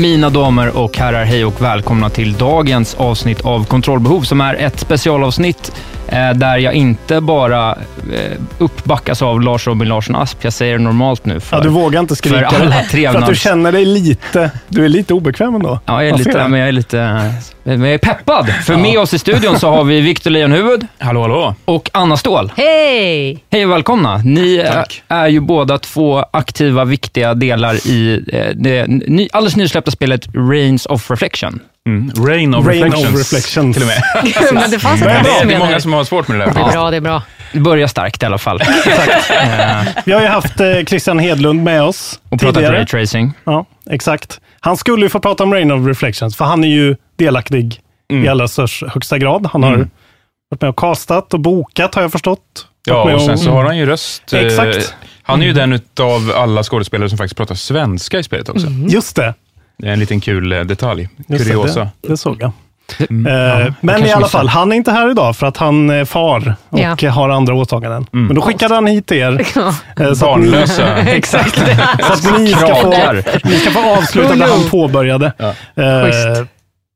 Mina damer och herrar, hej och välkomna till dagens avsnitt av Kontrollbehov som är ett specialavsnitt där jag inte bara eh, uppbackas av Lars Robin Larsson Asp. Jag säger det normalt nu. För, ja, du vågar inte skrika för, alla för att du känner dig lite, du är lite obekväm ändå. Ja, jag är, lite, men jag är lite men jag är peppad. För ja. med oss i studion så har vi Viktor Lejonhuvud. Hallå, hallå. Och Anna Ståhl. Hej! Hej och välkomna. Ni Tack. är ju båda två aktiva, viktiga delar i eh, det alldeles nysläppta spelet Reigns of Reflection. Mm. Rain of Rain Reflections. Of reflections. Till och med. men det fanns det, är, det är många som har svårt med det där. Det är bra, det är bra. Det börjar starkt i alla fall. Vi har ju haft eh, Christian Hedlund med oss Och pratat raytracing. Ja, exakt. Han skulle ju få prata om Rain of Reflections, för han är ju delaktig mm. i allra högsta grad. Han har mm. varit med och castat och bokat, har jag förstått. Ja, och sen så har han ju röst. Eh, Exakt. Han är ju den av alla skådespelare som faktiskt pratar svenska i spelet också. Mm. Just det. Det är en liten kul eh, detalj. Kuriosa. Det, det såg jag. Mm. Eh, men i alla fall, han är inte här idag för att han är far och ja. har andra åtaganden. Mm. Men då skickade han hit er. Ja. Eh, Barnlösa. exakt. så att ni ska, få, ni ska få avsluta det han påbörjade. Ja. Eh,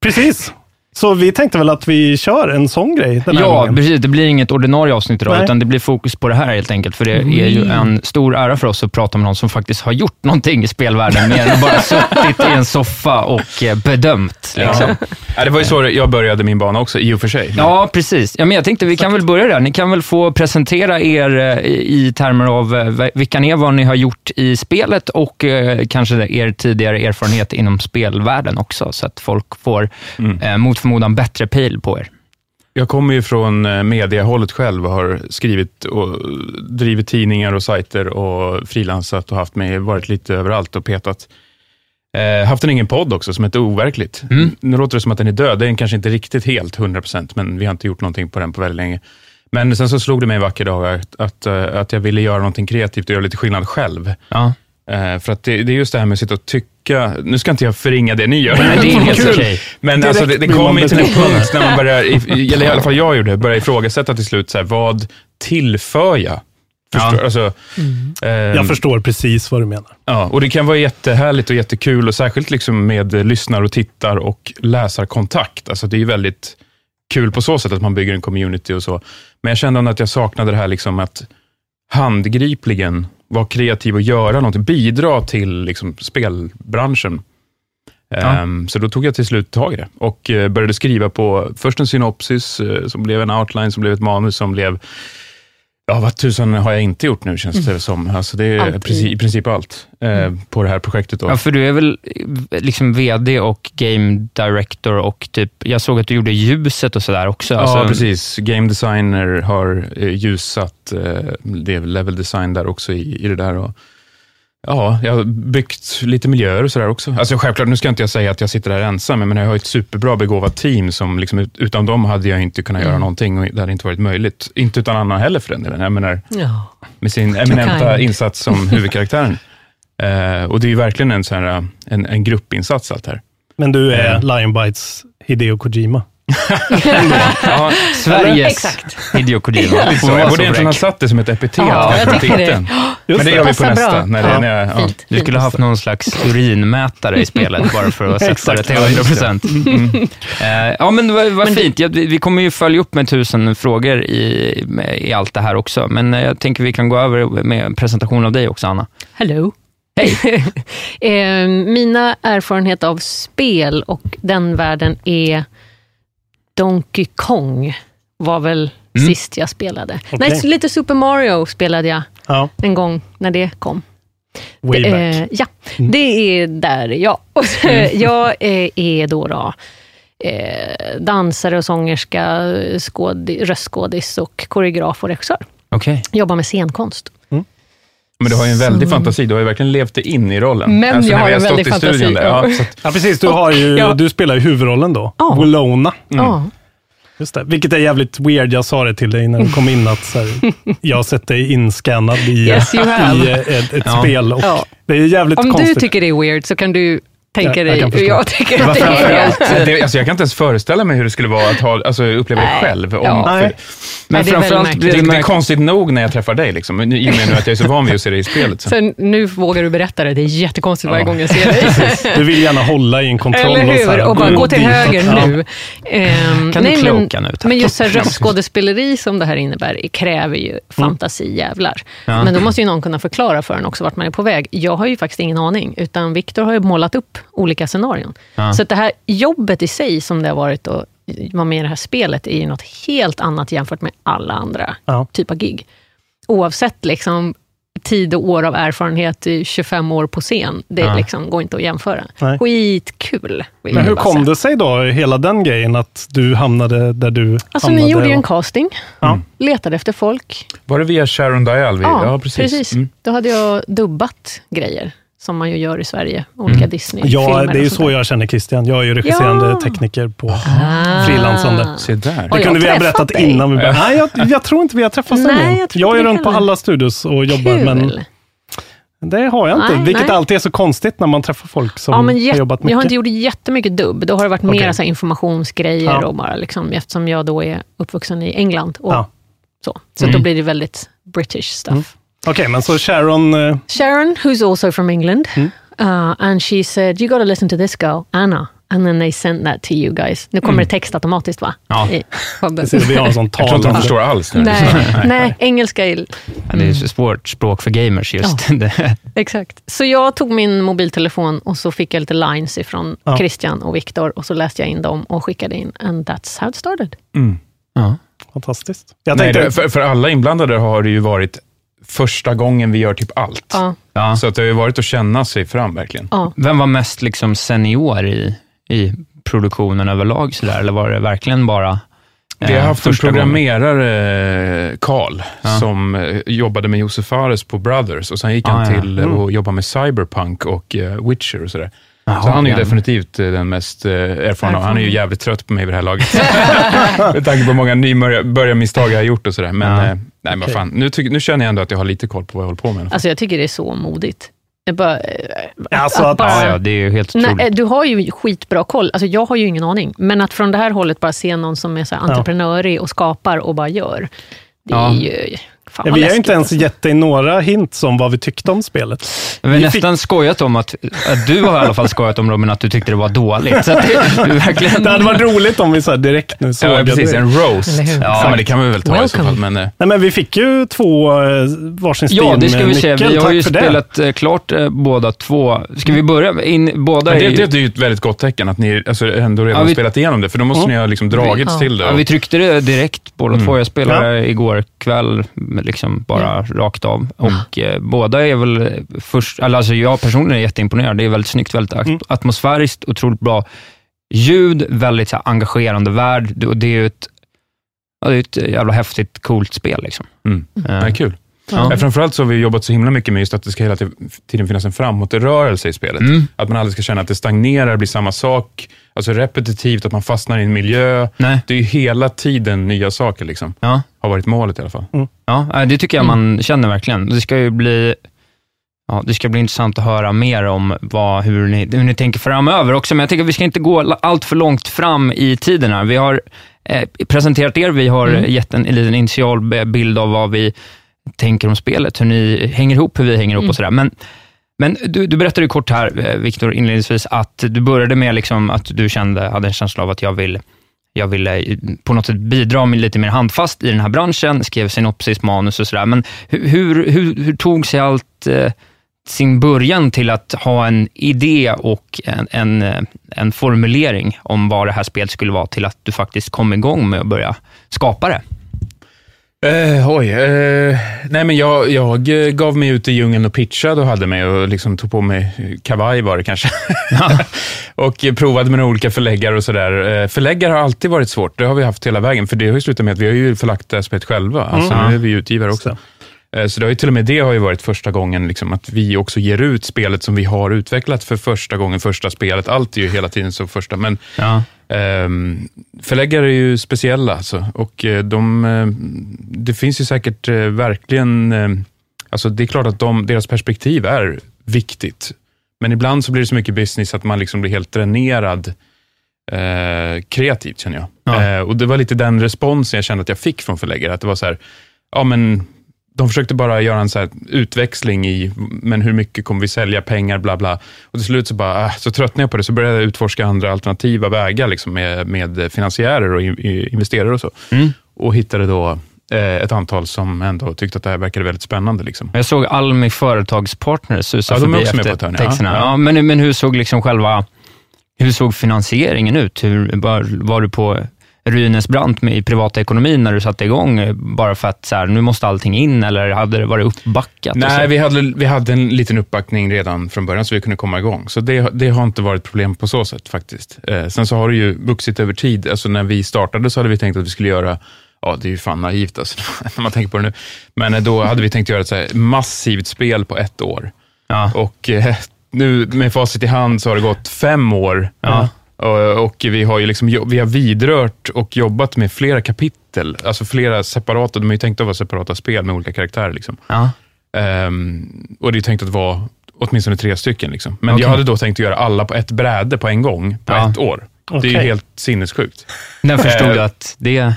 precis. Så vi tänkte väl att vi kör en sån grej den här Ja, gången. precis. Det blir inget ordinarie avsnitt idag, Nej. utan det blir fokus på det här helt enkelt. För det mm. är ju en stor ära för oss att prata med någon som faktiskt har gjort någonting i spelvärlden, mer än bara suttit i en soffa och eh, bedömt. Liksom. Ja. det var ju så jag började min bana också, i och för sig. Ja, precis. Ja, men jag tänkte vi kan väl börja där. Ni kan väl få presentera er eh, i termer av eh, vilka ni är, vad ni har gjort i spelet och kanske er tidigare erfarenhet inom spelvärlden också, så att folk får mm. mot förmodan bättre pejl på er? Jag kommer ju från mediehållet själv och har skrivit och drivit tidningar och sajter och frilansat och haft mig, varit lite överallt och petat. Eh, haft en egen podd också som heter Overkligt. Mm. Nu låter det som att den är död. Det är kanske inte riktigt helt 100%, men vi har inte gjort någonting på den på väldigt länge. Men sen så slog det mig en vacker dag att, att, att jag ville göra någonting kreativt och göra lite skillnad själv. Ja. Eh, för att det, det, är just det här med att sitta och tycka, nu ska inte jag förringa det ni gör. Nej, det är helt okej. Men alltså, det, det kommer till en punkt när man börjar, eller i alla fall jag gjorde det, börjar ifrågasätta till slut, så här, vad tillför jag? Förstår, ja. alltså, mm. eh, jag förstår precis vad du menar. Ja, och det kan vara jättehärligt och jättekul, och särskilt liksom med lyssnar och tittar och läsarkontakt. Alltså, det är väldigt kul på så sätt att man bygger en community och så. Men jag kände att jag saknade det här liksom att handgripligen vara kreativ och göra någonting, bidra till liksom, spelbranschen. Ja. Um, så då tog jag till slut tag i det och uh, började skriva på först en synopsis, uh, som blev en outline, som blev ett manus, som blev Ja, vad tusan har jag inte gjort nu, känns det mm. som. Alltså det är precis, i princip allt eh, mm. på det här projektet. Då. Ja, för du är väl liksom VD och Game Director och typ, jag såg att du gjorde ljuset och sådär också. Ja, alltså, precis. Game Designer har eh, ljussatt, eh, det är level design där också i, i det där. Och, Ja, jag har byggt lite miljöer och sådär också. Alltså självklart, nu ska inte jag säga att jag sitter där ensam, men jag har ett superbra begåvat team som liksom, utan dem hade jag inte kunnat mm. göra någonting och det hade inte varit möjligt. Inte utan Anna heller för den delen. Jag menar, ja. med sin eminenta insats som huvudkaraktären. uh, och det är ju verkligen en, så här, en, en gruppinsats allt här. Men du är uh. Lionbites Hideo Kojima? Ja, Sveriges Exakt. Hideo Kojima. Jag så borde egentligen ha satt det som ett epitet Ja, jag det. Men det gör vi på nästa. bra. När det, Ja. när jag, ja. Fint. Du skulle ha haft någon slags urinmätare i spelet bara för att sätta det till 100 procent. Ja, men vad, vad fint. Ja, vi kommer ju följa upp med tusen frågor i, i allt det här också, men eh, jag tänker vi kan gå över med en presentation av dig också, Anna. Hello. eh, mina erfarenheter av spel och den världen är Donkey Kong var väl Mm. sist jag spelade. Okej. Nej, lite Super Mario spelade jag Ja, en gång när det kom. way Det, back. eh, ja, Mm. det är där jag. jag eh, är då, då eh, dansare och sångerska, skådi, röstskådis och koreograf och regissör. Okej. Jobbar med scenkonst. Men du har ju en väldig Så- fantasi. Du har ju verkligen levt dig in i rollen. Men alltså, jag har en väldig i studion fantasi, Där, ja. ja, så att, Ja, precis. Du, har ju, Ja. du spelar ju huvudrollen då. Ja. Willona. Ja. Just det. Vilket är jävligt weird. Jag sa det till dig när du kom in, att så här, jag har sett dig inskannad i, Yes, i ett, ett Ja. spel. Och Ja. Det är jävligt Om konstigt. du tycker det är weird så kan du tänka Ja, jag dig kan hur jag tycker det är. framförallt, det, alltså jag kan inte ens föreställa mig hur det skulle vara att ha, alltså, uppleva det Nej. själv. Om, Ja. för, Nej. Men det är väldigt framförallt blir det, det det är konstigt nog när jag träffar dig, liksom. i och med nu att jag är så van vid att se dig i spelet. Så. Sen, nu vågar du berätta det, det är jättekonstigt varje Ja. gång jag ser dig. Du vill gärna hålla i en kontroll. Eller och, så hur? här, Och bara gå till dit. höger Ja. nu. Ehm, Kan du nej, kloka men, nu, tack? men just så här röstskådespeleri som det här innebär kräver ju fantasi jävlar. Ja. Men då måste ju någon kunna förklara för en också vart man är på väg. Jag har ju faktiskt ingen aning, utan Viktor har ju målat upp olika scenarion. Ja. Så det här jobbet i sig som det har varit att vara med i det här spelet är ju något helt annat jämfört med alla andra Ja. typer av gig. Oavsett liksom tid och år av erfarenhet, i 25 år på scen, det Ja. liksom går inte att jämföra. Nej. Skitkul! Men hur kom säga. det sig då, hela den grejen, att du hamnade där du Alltså hamnade? ni gjorde ju en casting, Ja. letade efter folk. Var det via Sharon Dial? Vi, ja, precis. Mm. Då hade jag dubbat grejer, som man ju gör i Sverige. Olika Mm. Disney-filmer. Ja, det är ju så där. jag känner Christian. Jag är ju regisserande Ja. tekniker på Ah. frilansande. Se där. Har Det jag kunde vi ha berättat dig? innan vi började. Nej, jag, jag tror inte vi har träffats gång. jag tror Jag är runt på alla studios och jobbar, Kul. men det har jag inte. Nej, vilket nej. alltid är så konstigt när man träffar folk som Ja, men har jobbat mycket. jag har inte gjort jättemycket dubb. Då har det varit Okej. mer så här informationsgrejer Ja. och bara liksom, eftersom jag då är uppvuxen i England. Och Ja. så så Mm. då blir det väldigt British stuff. Mm. Okej, men så Sharon... eh, Sharon, who's also from England, Mm. uh, and she said, you got to listen to this girl, Anna. And then they sent that to you guys. Nu kommer Mm. det text automatiskt va? Ja. I. Precis, vi har en sån Jag tror inte de förstår alls. Nej, nej, engelska är... Ja, det är ju svårt språk för gamers just. Det- Exakt. Så jag tog min mobiltelefon och så fick jag lite lines ifrån Ja. Christian och Viktor och så läste jag in dem och skickade in. And that's how it started. Mm. ja. Fantastiskt. Jag Nej, tänkte, det, för, för alla inblandade har det ju varit första gången vi gör typ allt. Ja, Ja. Så att det har ju varit att känna sig fram verkligen. ja. Vem var mest liksom senior i, i produktionen överlag? Så där? Eller var det verkligen bara Vi har eh, haft en programmerare, Karl, Ja. som eh, jobbade med Josef Fares på Brothers och sen gick han Ah, ja. till eh, Mm. och jobbade med Cyberpunk och eh, Witcher och sådär. Jaha, så han är ju definitivt eh, den mest eh, erfarna och han är ju jävligt trött på mig vid det här laget. med tanke på många nybörjarmisstag jag har gjort och sådär. Men, Ja. eh, nej, men Okej. fan, nu, nu känner jag ändå att jag har lite koll på vad jag håller på med. Alltså jag tycker det är så modigt. Jag bara, Alltså att- Ja, ja, det är ju helt otroligt. Nej, du har ju skitbra koll. Alltså jag har ju ingen aning. Men att från det här hållet bara se någon som är så här entreprenörig och skapar och bara gör. Det är Ja. ju... Fan Ja, vi har inte ens alltså. gett dig några hints om vad vi tyckte om spelet. Vi har Vi nästan skojat om att, att du har i alla fall skojat om Robin, att du tyckte det var dåligt. Så att det, verkligen... Det hade varit roligt om vi så här direkt nu såg Ja, precis. det. En roast. Ja, men det kan vi väl ta i så Welcome. fall. Men, eh, Nej, men vi fick ju två eh, varsin Ja, det ska vi se. Steam-nyckel. Vi har Tack ju för det. spelat eh, klart eh, båda två. Ska vi börja? In, båda men är det, ju- det, det är ju ett väldigt gott tecken att ni alltså, ändå redan Ja, vi- spelat igenom det, för då måste Mm. ni ha liksom dragits Ja. till det. Ja, och- vi tryckte det direkt båda Mm. två. Jag spelade igår kväll, liksom bara rakt av. Och eh, båda är väl först, alltså jag personligen är jätteimponerad. Det är väldigt snyggt, väldigt Mm. atmosfäriskt, otroligt bra ljud, väldigt så här, engagerande värld. Det- Och det är ju ett, ja, det är ett jävla häftigt, coolt spel. Liksom. Mm. Eh, Ja, kul. Ja. Ja. Framförallt så har vi jobbat så himla mycket med just att det ska hela tiden finnas en framåtrörelse i spelet. Mm. Att man aldrig ska känna att det stagnerar, blir samma sak, alltså repetitivt, att man fastnar i en miljö. Nej. Det är ju hela tiden nya saker, liksom. Ja. Har varit målet i alla fall. Ja, eh, det tycker jag man känner verkligen. Det ska ju bli Ja, det ska bli intressant att höra mer om vad, hur, ni, hur ni tänker framöver också, men jag tänker att vi ska inte gå allt för långt fram i tiden här. Vi har eh, presenterat er, vi har Mm. gett en, en liten initial bild av vad vi tänker om spelet, hur ni hänger ihop, hur vi hänger ihop Mm. och sådär. Men, men du, du berättade ju kort här, eh, Viktor, inledningsvis, att du började med liksom att du kände, hade en känsla av att jag vill jag ville på något sätt bidra med lite mer handfast i den här branschen, skrev synopsis, manus och sådär. Men hur, hur, hur, hur tog sig allt eh, sin början till att ha en idé och en, en, eh, en formulering om vad det här spelet skulle vara, till att du faktiskt kom igång med att börja skapa det? Eh, oj, eh, nej men jag, jag eh, gav mig ut i djungeln och pitchade och hade mig och liksom tog på mig eh, kavaj var det kanske. och eh, provade med olika förläggare och sådär. Eh, förläggare har alltid varit svårt, det har vi haft hela vägen, för det har ju slutat med att vi har ju förlagt spelet själva. Alltså Mm. nu är vi utgivare också. Så det har ju till och med det har ju varit första gången liksom, att vi också ger ut spelet som vi har utvecklat för första gången, första spelet. Allt är ju hela tiden så första, men Ja. Ehm, förläggare är ju speciella alltså, och eh, de, eh, det finns ju säkert eh, verkligen, alltså det är klart att de, deras perspektiv är viktigt, men ibland så blir det så mycket business att man liksom blir helt dränerad eh, kreativt känner jag. Ja. Eh, och det var lite den responsen jag kände att jag fick från förläggare, att det var så här, ja men de försökte bara göra en så här utväxling i, men hur mycket kommer vi sälja, pengar, bla bla. Och till slut så bara, äh, så tröttnade jag på det, så började jag utforska andra alternativa vägar liksom med, med finansiärer och investerare och så. Mm. Och hittade då eh, ett antal som ändå tyckte att det här verkade väldigt spännande. Liksom. Jag såg Almi Företagspartners susa Ja, de förbi efter på ja. texterna. Ja. Ja. men, men hur såg liksom själva hur såg finansieringen ut? Hur, var, var du på Rynäs brant med i privatekonomin när du satte igång, eh, bara för att så här, nu måste allting in, eller hade det varit uppbackat? Nej, så? vi hade, vi hade en liten uppbackning redan från början, så vi kunde komma igång. Så det, det har inte varit problem på så sätt faktiskt. Eh, sen så har det ju vuxit över tid. Alltså när vi startade så hade vi tänkt att vi skulle göra Ja, det är ju fan naivt alltså, när man tänker på det nu. Men eh, då hade vi tänkt göra ett så massivt spel på ett år. Ja. Och eh, nu med facit i hand så har det gått fem år. Ja. Och, och vi har ju liksom, vi har vidrört och jobbat med flera kapitel, alltså flera separata, de är ju tänkta att vara separata spel med olika karaktärer. Liksom. Ja. Ehm, och det är tänkt att vara åtminstone tre stycken. Liksom. Men Okej. jag hade då tänkt att göra alla på ett bräde på en gång, på Ja. ett år. Det är ju helt sinnessjukt. När förstod Eh, du att det...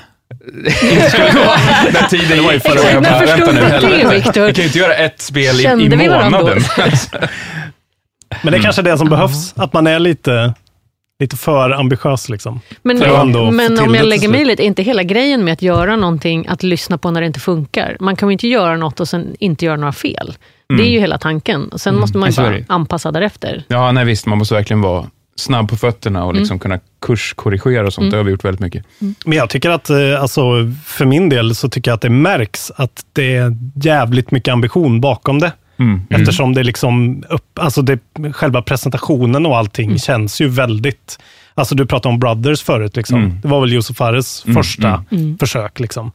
Den tiden var ju förra året. när förstod du det. Victor? Vi kan ju inte göra ett spel i, i månaden. Men det är kanske det som behövs, att man är lite, lite för ambitiös. Liksom. Men, få men om jag lägger mig lite, är inte hela grejen med att göra någonting att lyssna på när det inte funkar? Man kan ju inte göra något och sen inte göra några fel. Det är ju hela tanken. Och Sen måste man ju bara anpassa därefter. Ja, nej visst, man måste verkligen vara snabb på fötterna och liksom kunna kurskorrigera och sånt. Mm. Det har vi gjort väldigt mycket. Men jag tycker att, eh, alltså, för min del så tycker jag att det märks att det är jävligt mycket ambition bakom det. Mm. Eftersom det liksom, upp, alltså det, själva presentationen och allting Mm. känns ju väldigt, alltså du pratade om Brothers förut, liksom. Mm. det var väl Josef Fares Mm, första mm. Mm. försök. Liksom.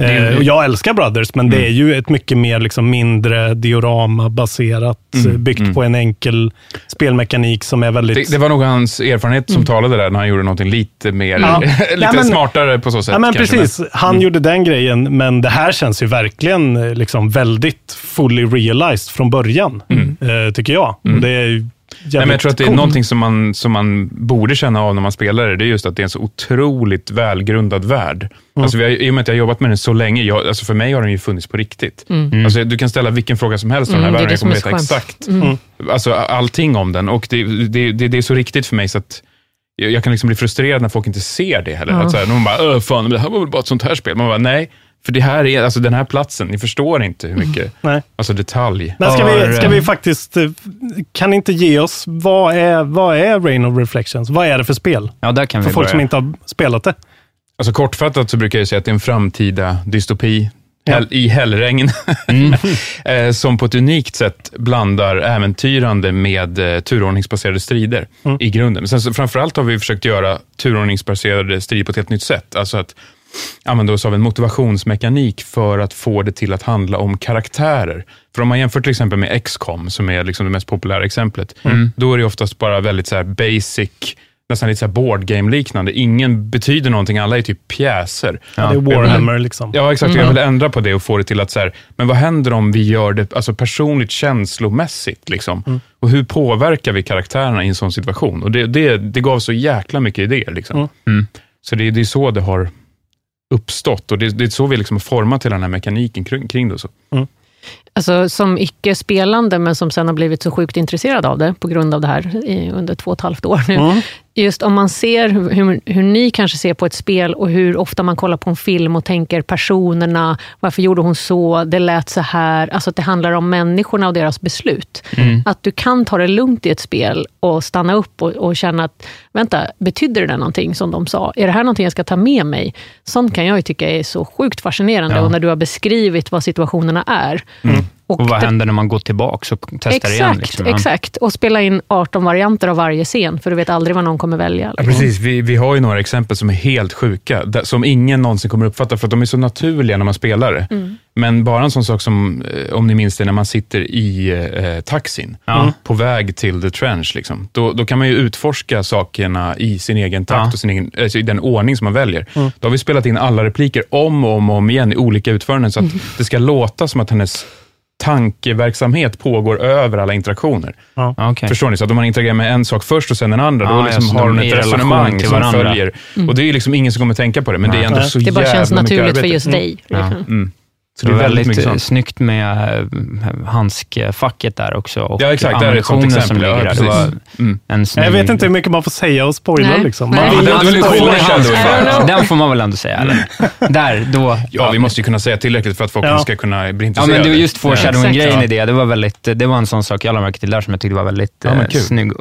Eh, och jag älskar Brothers, men det är ju ett mycket mer liksom, mindre diorama-baserat, Mm, eh, byggt mm. på en enkel spelmekanik som är väldigt... Det, det var nog hans erfarenhet som talade där, när han gjorde någonting lite mer, Ja. lite Ja, men- smartare på så sätt. Ja, men kanske, precis. Han Mm. gjorde den grejen, men det här känns ju verkligen eh, liksom väldigt fully realized från början, eh, tycker jag. Mm. Det är Nej, men jag tror att det är coolt. någonting som man, som man borde känna av när man spelar det. Det är just att det är en så otroligt välgrundad värld. Alltså, vi har, I och med att jag har jobbat med den så länge, jag, alltså för mig har den ju funnits på riktigt. Mm. Alltså, du kan ställa vilken fråga som helst om Mm, den här det är världen, det jag kommer veta skönt. exakt Mm. alltså, allting om den. Och det, det, det, det är så riktigt för mig så att jag, jag kan liksom bli frustrerad när folk inte ser det heller. Ja. Att så här, någon bara, fan, det här var väl bara ett sånt här spel. Man bara, nej. För det här är, alltså den här platsen, ni förstår inte hur mycket, Nej. alltså detalj. Men ska vi, ska vi faktiskt, eh, kan ni inte ge oss, vad är, vad är Rain of Reflections? Vad är det för spel? Ja, där kan För vi folk börja. som inte har spelat det. Alltså kortfattat så brukar jag säga att det är en framtida dystopi Ja. i hällregn, Mm. eh, som på ett unikt sätt blandar äventyrande med eh, turordningsbaserade strider Mm. i grunden. Men sen så framförallt har vi försökt göra turordningsbaserade strider på ett helt nytt sätt. Alltså att använda oss av en motivationsmekanik för att få det till att handla om karaktärer. För om man jämför till exempel med XCOM, som är liksom det mest populära exemplet, Mm. då är det oftast bara väldigt så basic nästan lite så board game-liknande. Ingen betyder någonting, alla är typ pjäser. Ja, det är vill- Warhammer liksom. Ja, exakt. Mm. Jag vill ändra på det och få det till att, så här, men vad händer om vi gör det alltså personligt, känslomässigt? Liksom? Mm. Och hur påverkar vi karaktärerna i en sån situation? Och Det, det, det gav så jäkla mycket idéer. Liksom. Mm. Så det, det är så det har uppstått och det, det är så vi liksom har format hela den här mekaniken kring, kring det. så. Mm. Alltså, som icke-spelande, men som sen har blivit så sjukt intresserad av det, på grund av det här, i, under två och ett halvt år nu. Mm. Just om man ser hur, hur ni kanske ser på ett spel och hur ofta man kollar på en film och tänker personerna, varför gjorde hon så, det lät så här. Alltså att det handlar om människorna och deras beslut. Mm. Att du kan ta det lugnt i ett spel och stanna upp och, och känna att, vänta, betyder det där någonting som de sa? Är det här någonting jag ska ta med mig? Sånt kan jag tycka är så sjukt fascinerande. Ja. Och när du har beskrivit vad situationerna är. Och, vad det- händer när man går tillbaka och testar Exakt, igen? Liksom? Ja. exakt. Och spela in 18 varianter av varje scen, för du vet aldrig vad någon kommer välja. Ja, precis. Vi, vi har ju några exempel som är helt sjuka, där- som ingen någonsin kommer uppfatta, för att de är så naturliga när man spelar det. Mm. Men bara en sån sak som, eh, om ni minns det, när man sitter i eh, taxin, Ja. på väg till the trench, liksom. då, då kan man ju utforska sakerna i sin egen takt Ja. och sin egen, alltså i den ordning som man väljer. Mm. Då har vi spelat in alla repliker om och om, och om igen i olika utföranden, så att det ska låta som att hennes tankeverksamhet pågår över alla interaktioner. Ja. Okej. Förstår ni? Så att om man interagerar med en sak först och sen en andra, Ja, då ja, liksom så har de hon ett resonemang till som varandra. följer. Mm. Och det är liksom ingen som kommer tänka på det, men det är ändå så Det bara jävla känns mycket naturligt för arbete. just dig. Ja. liksom. Mm. Så Det är väldigt mycket väldigt sånt. snyggt med eh, handskfacket där också. Och Ja, exakt. Det är ett sånt exempel. som Ja, ligger där. Det var. Mm. en snygg... Jag vet inte hur mycket man får säga och spoila Nej. liksom. Man Ja, det- var. Den får man väl ändå säga, eller? Där, då... Ja, vi måste ju kunna säga tillräckligt för att folk Ja. ska kunna bli Ja, intresserade. men det var just foreshadowing-grejen Ja. i det. Det var, väldigt, det var en sån sak jag lade märke till där som jag tyckte var väldigt Ja, men eh, kul. snygg. Eh,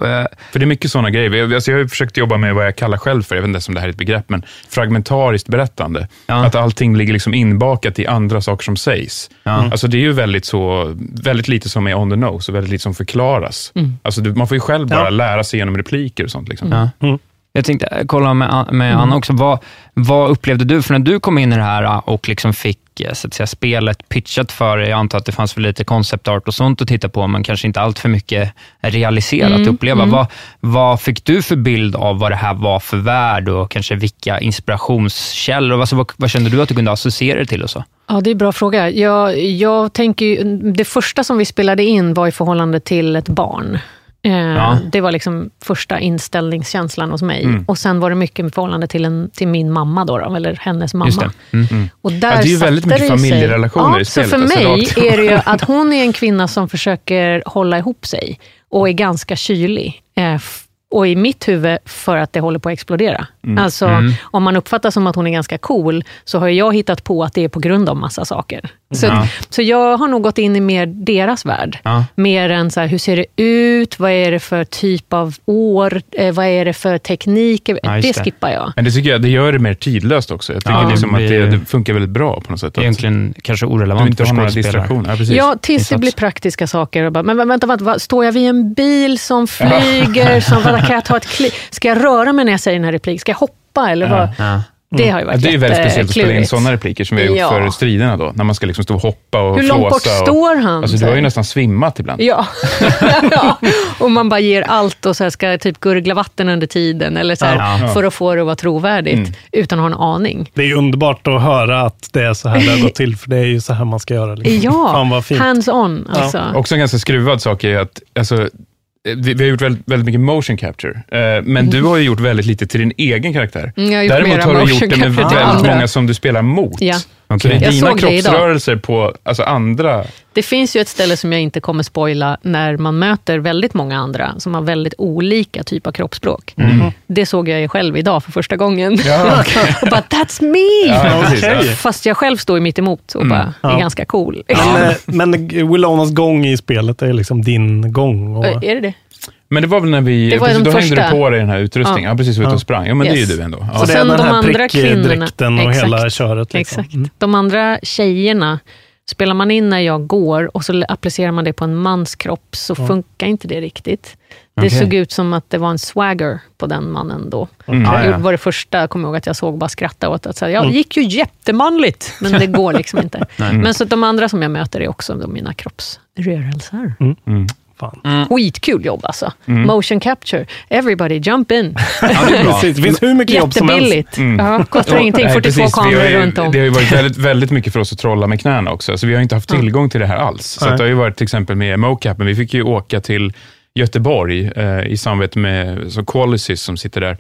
För det är mycket sådana grejer. Jag, alltså jag har ju försökt jobba med vad jag kallar själv för, jag vet inte om det här är ett begrepp, men fragmentariskt berättande. Ja. Att allting ligger liksom inbakat i andra saker som sägs. Ja. Alltså det är ju väldigt, så, väldigt lite som är on the nose och väldigt lite som förklaras. Alltså du, man får ju själv bara Ja. lära sig genom repliker och sånt. Liksom. Ja. Mm. Jag tänkte eh, kolla med, med Mm. Anna också. Vad, vad upplevde du, för när du kom in i det här eh, och liksom fick eh, så att säga, spelet pitchat för dig, jag antar att det fanns för lite concept art och sånt att titta på, men kanske inte allt för mycket realiserat Mm, att uppleva. mm. Vad, vad fick du för bild av vad det här var för värld och kanske vilka inspirationskällor? Och Alltså, vad, vad kände du att du kunde associera det till? Och så? Ja, det är en bra fråga. Jag, jag tänker det första som vi spelade in var i förhållande till ett barn. Eh, Ja. Det var liksom första inställningskänslan hos mig. Mm. Och sen var det mycket i förhållande till, en, till min mamma, då, då, eller hennes mamma. Det. Mm. Och där Ja, det är ju väldigt mycket familjerelationer ja, i Så spelet, för alltså mig är det ju att hon är en kvinna som försöker hålla ihop sig och är ganska kylig. Eh, och i mitt huvud för att det håller på att explodera. Alltså, Mm. om man uppfattar som att hon är ganska cool, så har jag hittat på att det är på grund av massa saker. Så, Ja. så jag har nog gått in i mer deras värld. Ja. Mer än så här, hur ser det ut? Vad är det för typ av år? Eh, vad är det för teknik? Ja, det det. skippar jag. Men det tycker jag det gör det mer tidlöst också. Jag tycker Ja, liksom det att det, det funkar väldigt bra på något sätt. Att Egentligen kanske du orelevant inte för har några distraktioner. Ja, tills det Insats. blir praktiska saker. Och bara, men vänta, vänta, vad, står jag vid en bil som flyger? Som, vänta, kan jag ta ett kliv? Ska jag röra mig när jag säger den här repliken? Ska jag hoppa? Eller vad? Ja. Det har ju Ja, varit det är ju väldigt speciellt att spela in sådana repliker som vi har gjort Ja. för striderna då, när man ska liksom stå och hoppa och Hur långt bort flåsa. och, står han? Alltså, Så du har ju nästan svimmat ibland. Ja. ja, och man bara ger allt och så här ska typ gurgla vatten under tiden eller så här, Ja. för att få det att vara trovärdigt Mm. utan att ha en aning. Det är underbart att höra att det är så här det har gått till, för det är ju så här man ska göra. Liksom. Ja, hands-on. Alltså. Också en ganska skruvad sak är att alltså, vi, vi har gjort väldigt, väldigt mycket motion capture, eh, men du har ju gjort väldigt lite till din egen karaktär. Mm, jag har gjort Däremot har du gjort det med väldigt andra. många som du spelar mot. Ja. Så det är Jag dina kroppsrörelser på alltså andra... Det finns ju ett ställe som jag inte kommer spoila när man möter väldigt många andra som har väldigt olika typ av kroppsspråk. Det såg jag ju själv idag för första gången. Ja, och bara, that's me! Ja, precis, ja. Fast jag själv står ju mitt emot och bara, är Ja. ganska cool. Men, eh, men Willonas gång i spelet är liksom din gång. Och, Är det det? Men det var väl när vi... Det var precis, de då hängde du på dig den här utrustningen. Ja, Ja. precis. Var ute Ja. och sprang. Ja, men det är Yes. ju du ändå. Ja. så det är sen den de här andra kvinnorna- prickdräkten och Exakt. hela köret. Liksom. Exakt. De andra tjejerna, spelar man in när jag går och så applicerar man det på en mans kropp så funkar inte det riktigt. Det Okej. såg ut som att det var en swagger på den mannen då. Mm. Ah, Det ja. var det första, kommer jag ihåg, att jag såg bara skratta åt. Att säga, ja, det gick ju jättemanligt, men det går liksom inte. Nej. Men så att de andra som jag möter är också mina kroppsrörelser. Mm. Fan. Skitkul jobb alltså. Mm. Motion capture. Everybody jump in. Precis, det finns hur mycket jobb som helst. Jättebilligt. Ja, kostar ingenting. Nej, 42 precis. Vi kameror ju- runt om. Det har ju varit väldigt, väldigt mycket för oss att trolla med knäna också, så vi har inte haft tillgång till det här alls. Så Nej. det har ju varit till exempel med mocap, men vi fick ju åka till Göteborg eh, i samarbete med så Qualisys som sitter där.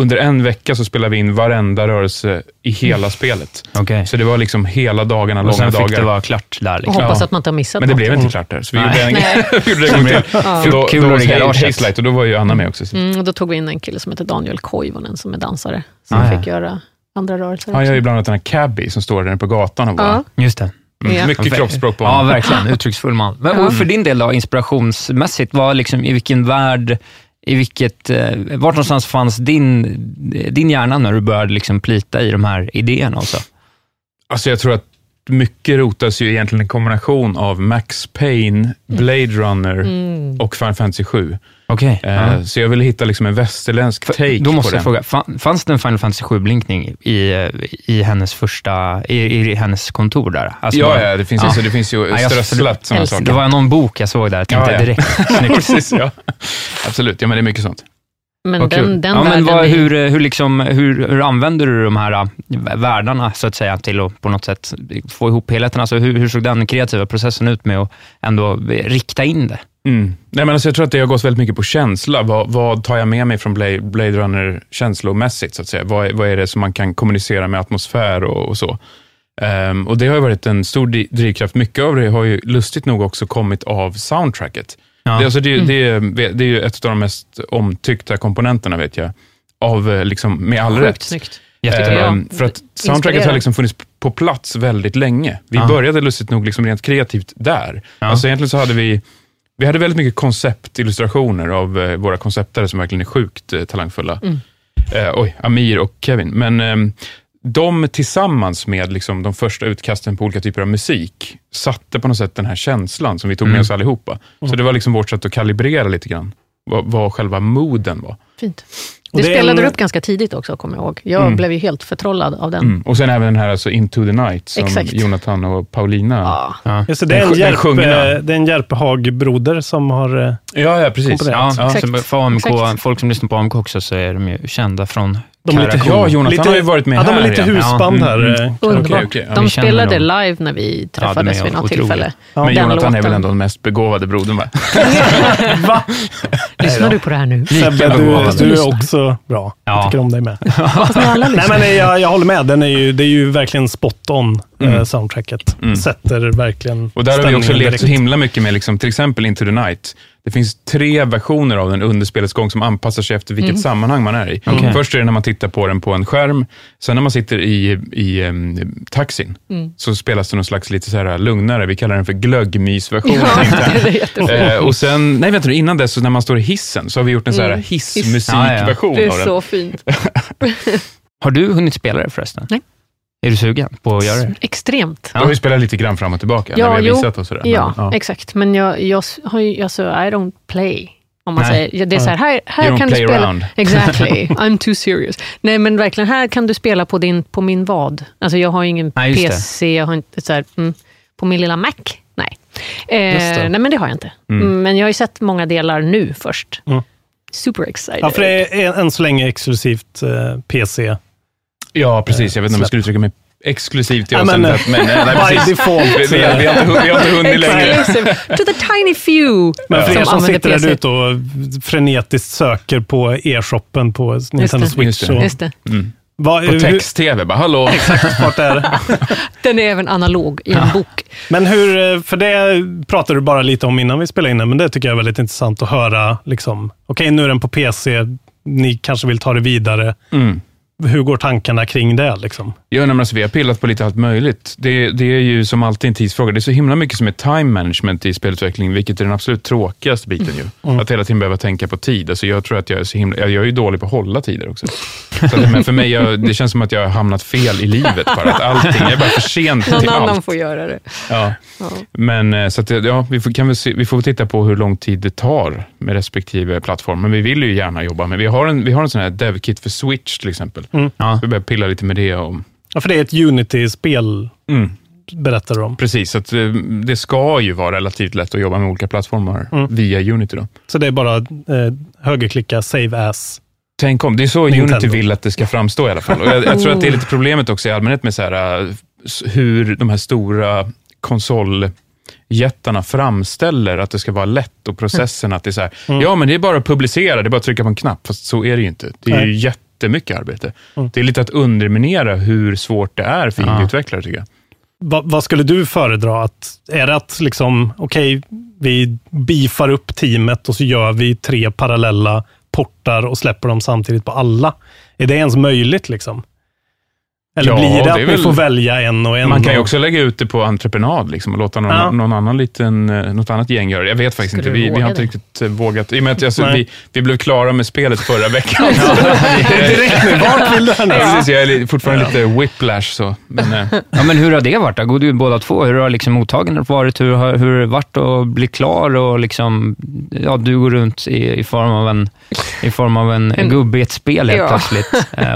Under en vecka så spelade vi in varenda rörelse i hela spelet. Okay. Så det var liksom hela dagarna, Och långa sen fick dagar. det vara klart där. Och Liksom. hoppas att man inte har missat Men det något. blev inte klart där, så vi Nej. gjorde en, vi gjorde en gång till. Ja. Och då, Kul då i garaget. Och då var ju Anna med också. Mm, och då tog vi in en kille som heter Daniel Koivunen som är dansare. Som Ah, ja. fick göra andra rörelser Han gör ju bland annat den här Cabby som står där på gatan och bara... Ja. Just det. Mm, Ja. Mycket kroppsspråk på Ja, honom. verkligen. Uttrycksfull man. Men, Ja. och för din del då, inspirationsmässigt, vad liksom, i vilken värld, i vilket, eh, vart någonstans fanns din, din hjärna när du började liksom plita i de här idéerna? Och så? Alltså jag tror att mycket rotas ju egentligen en kombination av Max Payne, Blade Runner Mm. och Final Fantasy 7. Okej. Eh, ja. Så jag ville hitta liksom en västerländsk take Då måste på jag den. fråga, fan- fanns det en Final Fantasy 7-blinkning i, eh, i hennes första, i, i hennes kontor där? Alltså Ja, bara- ja, det finns, Alltså, det finns ju Ja, strösslat sådana saker. Det var någon bok jag såg där, jag tänkte Ja, ja. direkt, Ja, snyggt. precis, ja. Absolut, ja men det är mycket sånt. Men Vad kul. den, den ja, men vad, är- hur, hur, liksom, hur, hur använder du de här äh, världarna så att säga till att på något sätt få ihop helheten? Alltså, hur, hur såg den kreativa processen ut med att ändå rikta in det? Mm. Nej, men alltså jag tror att det har gått väldigt mycket på känsla. Vad, vad tar jag med mig från Blade, Blade Runner känslomässigt? Så att säga? Vad, är- vad är det som man kan kommunicera med atmosfär och, och så? Ehm, och Det har ju varit en stor drivkraft. Mycket av det har ju lustigt nog också kommit av soundtracket. Ja. Det, alltså det, det, är- det är ju ett av de mest omtyckta komponenterna, vet jag. Av, eh, liksom, med all Sjukt rätt. snyggt. Ehm, för att soundtracket har liksom funnits på plats väldigt länge. Vi Ja. började lustigt nog liksom rent kreativt där. Ja. Alltså egentligen så hade vi, vi hade väldigt mycket konceptillustrationer av eh, våra konceptare som verkligen är sjukt eh, talangfulla. Mm. Eh, oj, Amir och Kevin. Men ehm, de tillsammans med liksom, de första utkasten på olika typer av musik satte på något sätt den här känslan som vi tog med Mm. oss allihopa. Så det var liksom vårt sätt att kalibrera lite grann vad, vad själva moden var. Fint. Och Det, det är spelade en- du upp ganska tidigt också, kommer jag ihåg. Jag Mm. blev ju helt förtrollad av den. Mm. Och sen även den här alltså Into the Night som Exakt. Jonathan och Paulina Ja. Ja. Just det, det, är Den en är en Järpehag-broder som har... eh, Ja, ja precis. Komponerat. Ja, så för AMK, Exakt. folk som lyssnar på AMK också så är de ju kända från De är lite-. Ja, Jonathan lite, har ju varit med ja, de här är lite husband Ja, här. mm, eh, Underbart. Okej. Ja, de spelade dem. live när vi Ja, träffades de är vid något tillfälle. Ja. Men Den Jonathan är låten. väl ändå den mest begåvade brodern, va? Va? Lyssnar du på det här nu? Sebbe, du, du är Lyssnar. Också bra. Ja. Jag tycker om dig med. Nej, men jag, jag håller med. Den är ju, det är ju verkligen spot on, Mm. eh, soundtracket. Mm. Sätter verkligen Och där har vi också lekt så himla mycket med liksom, till exempel Into the Night. Det finns tre versioner av den under spelets gång som anpassar sig efter vilket sammanhang man är i. Okej. Först är det när man tittar på den på en skärm. Sen när man sitter i, i um, taxin så spelas det någon slags lite så här lugnare, vi kallar den för glöggmysversion. Ja, det är. Eh, och sen, nej vänta nu, innan dess, så när man står i hissen, så har vi gjort en så här Mm. hissmusikversion Det av är den. så fint. Har du hunnit spela det förresten? Nej. Är du sugen på att göra det? Extremt. Har vi spelat lite grann fram och tillbaka när vi har visat och sådär. Ja, Men, exakt. Men jag, jag ju, alltså, I don't play. Om man Nej. säger, Ja, det är så här, här, här kan du play spela. around. Exactly, I'm too serious. Nej men verkligen, här kan du spela på, din, på min vad. Alltså jag har ju ingen Nej, just det. PC, jag har inte så här, mm, på min lilla Mac. Nej. Just Eh, nej men det har jag inte. Mm. Mm, Men jag har ju sett många delar nu först. Mm. Super excited. Ja, för det är än så länge exklusivt eh, PC. Ja, precis. Jag vet inte om jag skulle uttrycka mig exklusivt i Ja, men, avseendet, men, men nej, by precis. default. Vi, vi, har- vi, har inte, vi har inte hunnit längre. To the tiny few Men för er som sitter där ute och frenetiskt söker på e-shoppen på Nintendo det. Switch. Just det. så- Just det. Mm. Vad- På text-tv, bara hallå. Exakt, vart är det? Den är även analog i en bok. Men hur, för det pratade du bara lite om innan vi spelade in den, men det tycker jag är väldigt intressant att höra. Liksom, Okej, nu är den på PC, ni kanske vill ta det vidare. Mm. Hur går tankarna kring det? Liksom? Ja, nej, men alltså, vi har pillat på lite allt möjligt. Det, det är ju som alltid en tidsfråga. Det är så himla mycket som är time management i spelutveckling, vilket är den absolut tråkigaste biten ju. Mm. Att hela tiden behöva tänka på tid. Alltså, jag tror att jag är så himla, jag jag är ju dålig på att hålla tider också. Så men för mig, jag, det känns som att jag har hamnat fel i livet bara. Att allting, jag är bara för sent Någon till annan allt. får göra det. Ja. Ja. Men eh, så att, ja, vi får, kan väl se, vi får titta på hur lång tid det tar med respektive plattform. Men vi vill ju gärna jobba med, vi har en, vi har en sån här dev-kit för Switch till exempel. Mm. Ja. Vi börjar pilla lite med det. Och, Ja, för det är ett Unity-spel. mm. berättar du om. Precis, att eh, det ska ju vara relativt lätt att jobba med olika plattformar Mm. via Unity. Då. Så det är bara eh, högerklicka, save as. Tänk om, det är så Nintendo. Unity vill att det ska framstå i alla fall. Och jag, jag tror att det är lite problemet också i allmänhet med så här, s- hur de här stora konsoljättarna framställer att det ska vara lätt och processen att det är så här, Mm. ja men det är bara att publicera, det är bara att trycka på en knapp, fast så är det ju inte. Det är ju Nej. Jättemycket arbete. Mm. Det är lite att underminera hur svårt det är för Ja. indieutvecklare tycker jag. Va, vad skulle du föredra? Att, är det att liksom, okej, vi beefar upp teamet och så gör vi tre parallella portar och släpper dem samtidigt på alla? Är det ens möjligt? liksom? Eller Ja, blir det det att ni väl- får välja en och en? Man kan ju också lägga ut det på entreprenad liksom, och låta någon, Ja. någon annan liten, eh, något annat gäng göra det. Jag vet faktiskt Skulle inte. Vi, vi har inte riktigt eh, vågat. I och med att alltså, vi, vi blev klara med spelet förra veckan. Direkt nu, vart vill du? Ja, precis, jag är fortfarande lite whiplash. Så. Men, eh, Ja, men hur har det varit? Då? Går du båda två? Hur har liksom mottagandet varit? Hur har, hur det varit att bli klar och liksom, ja, du går runt i, i form av en, i form av en, En- gubbe i ett spel helt Ja. plötsligt.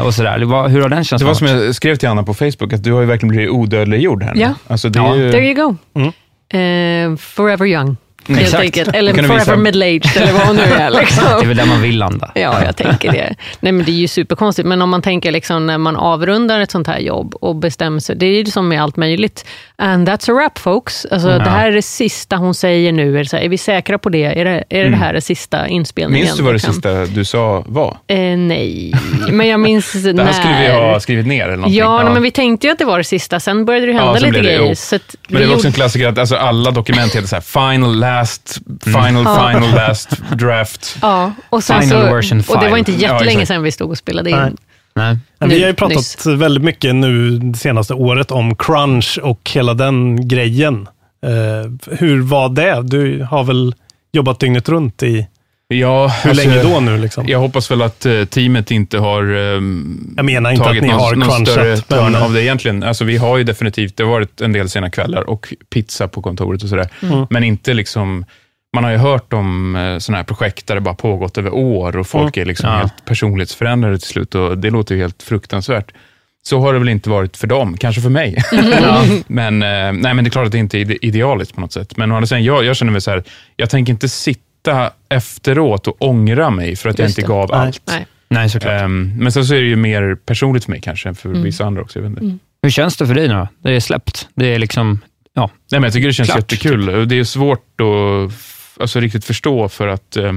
Och sådär. Hur har den känslan varit? Skrev till Anna på Facebook, att du har ju verkligen blivit odödliggjord här nu. Ja. Alltså, det är ju, There you go. Mm. Eh, forever young. Helt Exakt. enkelt. Eller forever middle-aged, eller vad hon nu är. Liksom. Det är väl där man vill landa. Ja, jag tänker det. Nej, men det är ju superkonstigt, men om man tänker liksom när man avrundar ett sånt här jobb och bestämmer sig, det är ju som med allt möjligt. And that's a wrap folks. Alltså, Ja. Det här är det sista hon säger nu. Är, det så här, är vi säkra på det? Är det, är det, Mm. det här det sista inspelningen? Minns du vad det liksom? sista du sa var? Eh, nej, men jag minns Det när. här skulle vi ha skrivit ner eller någonting. Ja, nej, men vi tänkte ju att det var det sista. Sen började det hända så lite det, grejer. Men det var också en klassiker att alltså, alla dokument heter så här, final, last, final, Ja. final, last, draft. Ja, och, sen Final så, version och det var inte. Ja, jättelänge exakt. sedan vi stod och spelade in. Nej. Nej. Men vi Nu, har ju pratat nyss. väldigt mycket nu det senaste året om crunch och hela den grejen. Eh, hur var det? Du har väl jobbat dygnet runt i... Ja, Hur alltså, länge då nu? Liksom? Jag hoppas väl att eh, teamet inte har um, Jag menar inte tagit att ni någon, har någon större törn av det egentligen. Alltså, vi har ju definitivt, det har varit en del sena kvällar och pizza på kontoret och sådär. Mm. Men inte liksom, man har ju hört om eh, sådana här projekt där det bara pågått över år och folk Mm. är liksom Ja. helt personlighetsförändrade till slut och det låter ju helt fruktansvärt. Så har det väl inte varit för dem, kanske för mig. Ja. men, eh, nej, men det är klart att det inte är ide- idealiskt på något sätt. Men å andra sidan, jag, jag känner mig så här, jag tänker inte sitta efteråt och ångra mig för att jag inte det. gav Nej. allt. Nej. Nej, såklart. Ehm, men sen så är det ju mer personligt för mig kanske, än för Mm. vissa andra också. Jag vet inte. Hur känns det för dig nu? Det är släppt. Det är liksom, ja. Nej, men jag tycker det känns Klart, jättekul. Och Det är svårt att alltså, riktigt förstå för att eh,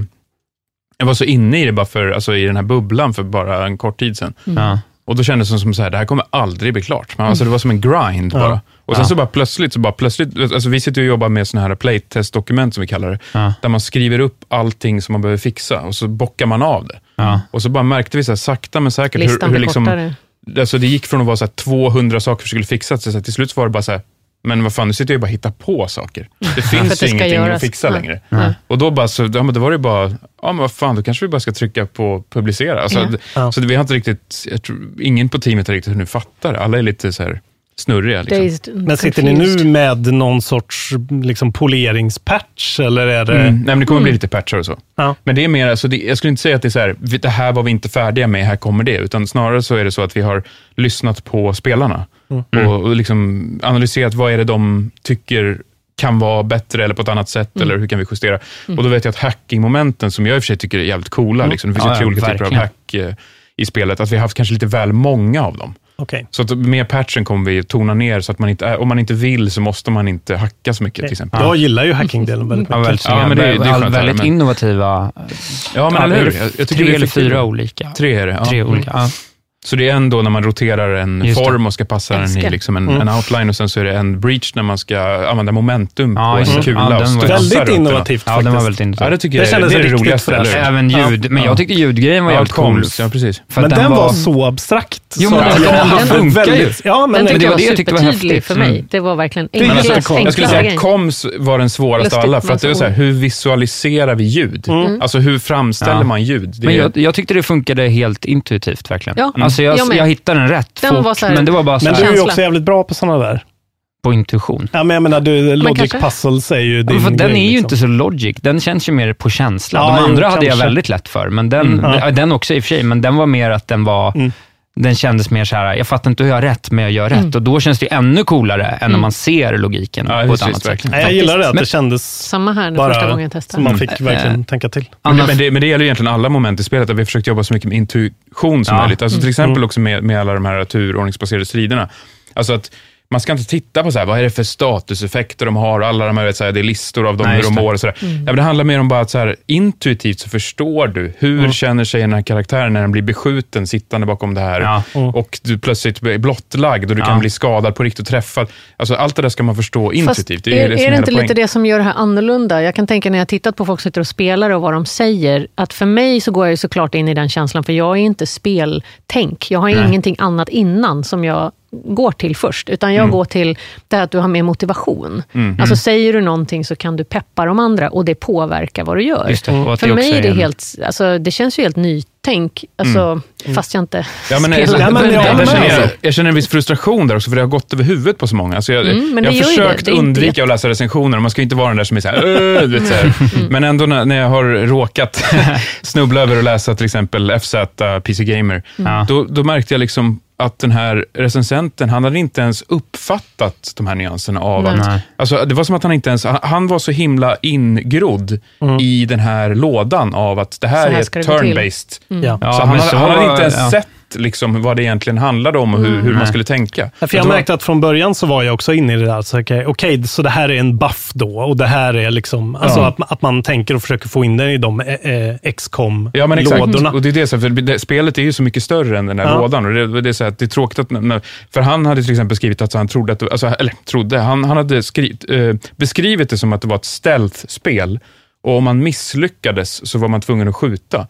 jag var så inne i det bara för, alltså, i den här bubblan för bara en kort tid sedan. Mm. Ja. Och då kändes det som så här, det här kommer aldrig bli klart. Men, alltså, det var som en grind Ja. Och sen Ja. så bara plötsligt, så bara plötsligt alltså, vi sitter och jobbar med såna här playtest-dokument som vi kallar det, Ja. där man skriver upp allting som man behöver fixa och så bockar man av det. Ja. Och så bara märkte vi så här, sakta men säkert hur, Listan hur blir liksom, kortare. alltså det gick från att vara så här 200 saker som skulle fixas, till så här, till slut var det bara så här, men vad fan, nu sitter jag ju bara och hittar på saker. Det finns det ju ingenting göras. att fixa Nej. längre. Nej. Och då, bara, så, ja, men då var det bara, ja men vad fan, då kanske vi bara ska trycka på publicera. Alltså, Ja. Så vi har inte riktigt, jag tror, ingen på teamet har riktigt nu fattar det. Alla är lite så här snurriga. Liksom. Men sitter ni nu med någon sorts liksom, poleringspatch? Eller är det... Mm. Nej, men det kommer bli Mm. lite patchar och så. Ja. Men det är mer, alltså det, jag skulle inte säga att det är så här, det här var vi inte färdiga med, här kommer det, utan snarare så är det så att vi har lyssnat på spelarna Mm. och, och liksom analyserat vad är det de tycker kan vara bättre eller på ett annat sätt, Mm. eller hur kan vi justera? Mm. Och då vet jag att hackingmomenten, som jag i och för sig tycker är jävligt coola, Mm. liksom, det finns Ja, ju tre ja, olika typer av verkligen. hack eh, i spelet, att vi har haft kanske lite väl många av dem. Okej. Så att med patchen kommer vi tona ner, så att man inte, om man inte vill så måste man inte hacka så mycket till exempel. Jag gillar ju hackingdelen väldigt Ja, mycket. Ja, men det- det är All- skönt, väldigt men- innovativa. Ja, men Ja, eller det är hur? Jag, jag tycker tre eller fyra olika. Tre är det, ja. Tre olika. Ja. Så det är en då när man roterar en Just det. form och ska passa den i liksom en, Mm. en outline och sen så är det en breach när man ska använda momentum Ja, på just en det. kula Ja, och den var- studsa Väldigt runt den. innovativt Ja, den var faktiskt. väldigt Ja, intressant. det tycker Det jag kändes det är det riktigt roligaste. hur? Även ljud, men jag tyckte ljudgrejen var Ja, jävligt cool. ja, precis. För Men att den, var så abstrakt. Jo, men den- den hade funkar ju. Ja, men Den det tyckte var jag det var jag tyckte var supertydlig häftigt. för mig. Mm. Det var verkligen är enkla, jättekonstigt. enkla Jag skulle säga grejer. att koms var den svåraste av alla, för att det var så här, hur visualiserar vi ljud? Mm. Alltså hur framställer Ja. man ljud? Det Men jag, jag tyckte det funkade helt intuitivt verkligen. Ja, Alltså jag, jag jag hittade den rätt Den fort, var så här- men det var bara så Men du är ju också jävligt bra på sådana där. på intuition. Ja, men jag menar, du, Logic kanske- Puzzles är ju Ja, din för den är grej, ju liksom. inte så logic, den känns ju mer på känsla. Ja, De jo, andra hade jag kanske. väldigt lätt för, men den, Mm. ja, den också i och för sig, men den var mer att den var, Mm. Den kändes mer så här, jag fattar inte hur jag har rätt, men jag gör rätt. Mm. Och då känns det ju ännu coolare än när Mm. man ser logiken Ja, på ett annat sätt. Nej, jag gillar det, att Men- det kändes Samma här, bara första gången jag testade. som man fick Mm. verkligen Eh, tänka till. Men, Annars- men, det, men det gäller ju egentligen alla moment i spelet, att vi har försökt jobba så mycket med intuition som Ja. möjligt. Alltså till Mm. exempel också med, med alla de här turordningsbaserade striderna. Alltså att man ska inte titta på så här, vad är det för statuseffekter de har, alla de här, vet, så här, det är listor av dem, Nej, hur de det. mår och sådär. Mm. Ja, men det handlar mer om bara att så här, intuitivt så förstår du, hur känner sig den här karaktären när den blir beskjuten sittande bakom det här Ja. och du plötsligt blir blottlagd och du Ja. kan bli skadad på riktigt och träffad. Alltså allt det där ska man förstå intuitivt. Fast är, det är, det inte lite poängen. det som gör det här annorlunda? Jag kan tänka när jag tittat på folk som sitter och spelar och vad de säger, att för mig så går jag ju såklart in i den känslan, för jag är inte speltänk. Jag har Nej. ingenting annat innan som jag går till först, utan jag Mm. går till det här att du har mer motivation. Mm. Alltså säger du någonting så kan du peppa de andra och det påverkar vad du gör. Det, att För det mig är det en- helt, alltså, det känns ju helt nytänk, alltså, fast jag inte Mm. Ja, men, spelar. Ja, men jag, med, känner, jag, jag känner en viss frustration där också, för det har gått över huvudet på så många. Alltså jag, Mm, men jag har det. försökt Det inte undvika jätte- att läsa recensioner. Man ska inte vara den där som är så här, du vet, så här. Men ändå när, när jag har råkat snubbla över och läsa till exempel FZ PC Gamer, Ja. då, då märkte jag liksom att den här recensenten, han hade inte ens uppfattat de här nyanserna av Nej. att, alltså det var som att han inte ens, han- han var så himla ingrodd i den här lådan av att det här, här är turn-based Mm. Ja. Ja, så han, så han hade inte ens ja. sett liksom, vad det egentligen handlade om och hur, hur man skulle tänka. Ja, För jag var- märkte att från början så var jag också inne i det där. Så, okej, okej, så det här är en buff då och det här är liksom, alltså att, man- att man tänker och försöker få in den i de eh, eh, Ja, men exakt. XCOM-lådorna. Och det är det, för spelet är ju så mycket större än den här Ja. lådan. Och det, det, är så här, att det är tråkigt att... när- För han hade till exempel skrivit att han trodde att... Alltså, eller trodde, han, han hade skrivit, eh, beskrivit det som att det var ett stealth-spel. Och om man misslyckades så var man tvungen att skjuta.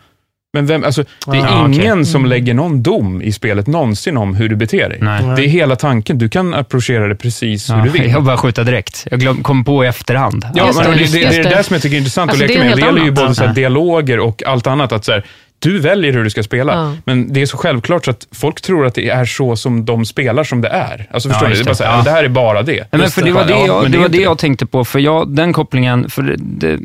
Men vem, alltså, det är Ja, okej. ingen som lägger någon dom i spelet någonsin om hur du beter dig. Nej. Det är hela tanken. Du kan approchera det precis hur Ja, du vill. jag bara skjuta direkt. Jag glöm, kom på i efterhand. Ja, Just men det, det, just det, det är det. det där som jag tycker är intressant Alltså, att det leka är med. Det gäller ju både så här dialoger och allt annat. Att så här, du väljer hur du ska spela, Ja. men det är så självklart så att folk tror att det är så som de spelar som det är. Alltså förstår Ja, ni? Det, just är bara så här, det. ja. Det här är bara det. Nej, men för det var det, Ja, jag, men det, var det jag tänkte på, för jag, den kopplingen, för det, det,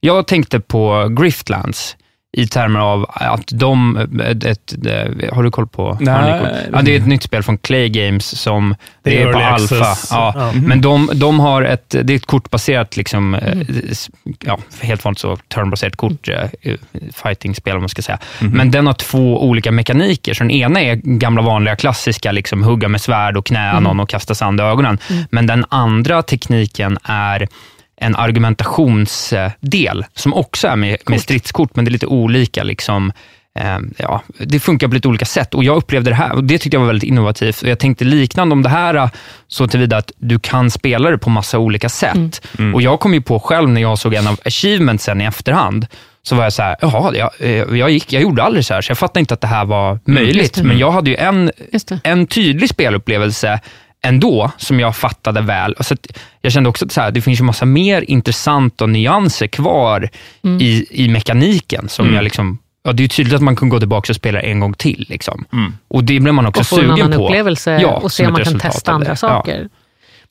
jag tänkte på Griftlands i termer av att de, ett, ett, ett, har du koll på? Nej. Har ni koll? Ja, det är ett nytt spel från Clay Games som Det det är är, på alfa. Ja. Ja. Men de, de har ett, det är ett kortbaserat, liksom, eh, s- ja, helt vanligt så, turnbaserat kort, eh, fighting-spel om man ska säga. Men den har två olika mekaniker. Så den ena är gamla vanliga klassiska, liksom, hugga med svärd och knä någon och kasta sand i ögonen. Men den andra tekniken är en argumentationsdel som också är med, med stridskort, men det är lite olika. Liksom, eh, ja, det funkar på lite olika sätt och jag upplevde det här och det tyckte jag var väldigt innovativt. Och jag tänkte liknande om det här eh, så tillvida att du kan spela det på massa olika sätt. Och Jag kom ju på själv när jag såg en av achievementsen i efterhand, så var jag så här, jaha, jag, eh, jag, gick, jag gjorde aldrig så här, så jag fattade inte att det här var möjligt. Men jag hade ju en, en tydlig spelupplevelse ändå, som jag fattade väl. Så att jag kände också att så här, det finns ju massa mer intressanta nyanser kvar Mm. i, i mekaniken. Som jag liksom, ja, det är ju tydligt att man kan gå tillbaka och spela en gång till. Liksom. Och det blir man också och få en sugen annan på. upplevelse Ja, och se om man kan testa andra Ja. saker.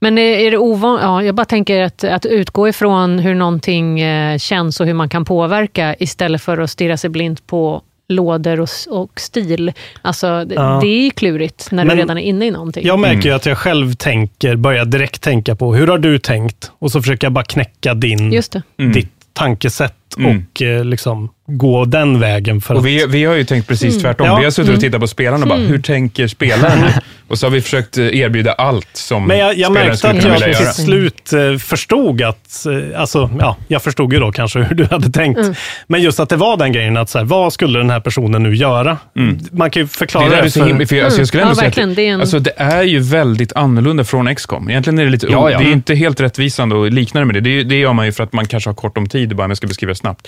Men är, det ovanligt? Ja, jag bara tänker att, att utgå ifrån hur någonting eh, känns och hur man kan påverka istället för att stirra sig blind på lådor och, och stil. Alltså, det, Ja. det är ju klurigt när Men du redan är inne i någonting. Jag märker ju att jag själv tänker, börjar direkt tänka på, hur har du tänkt? Och så försöker jag bara knäcka din, Just det. Mm. ditt tankesätt Mm. och eh, liksom gå den vägen. För Och att, vi, vi har ju tänkt precis Mm. tvärtom. Ja. Vi har suttit och tittat på spelarna och bara, hur tänker spelaren nu? Och så har vi försökt eh, erbjuda allt som Men jag, jag märkte att jag till göra. slut eh, förstod att, alltså, ja, jag förstod ju då kanske hur du hade tänkt. Mm. Men just att det var den grejen, att så här, vad skulle den här personen nu göra? Man kan ju förklara Det det. där är så för- himla, för alltså jag skulle Mm. ändå Ja, säga verkligen. att Det är en- alltså, det är ju väldigt annorlunda från XCOM. Egentligen är det lite, Ja, ja. det är inte helt rättvisande att likna det med det. Det, det gör man ju för att man kanske har kort om tid, bara om jag ska beskriva snabbt.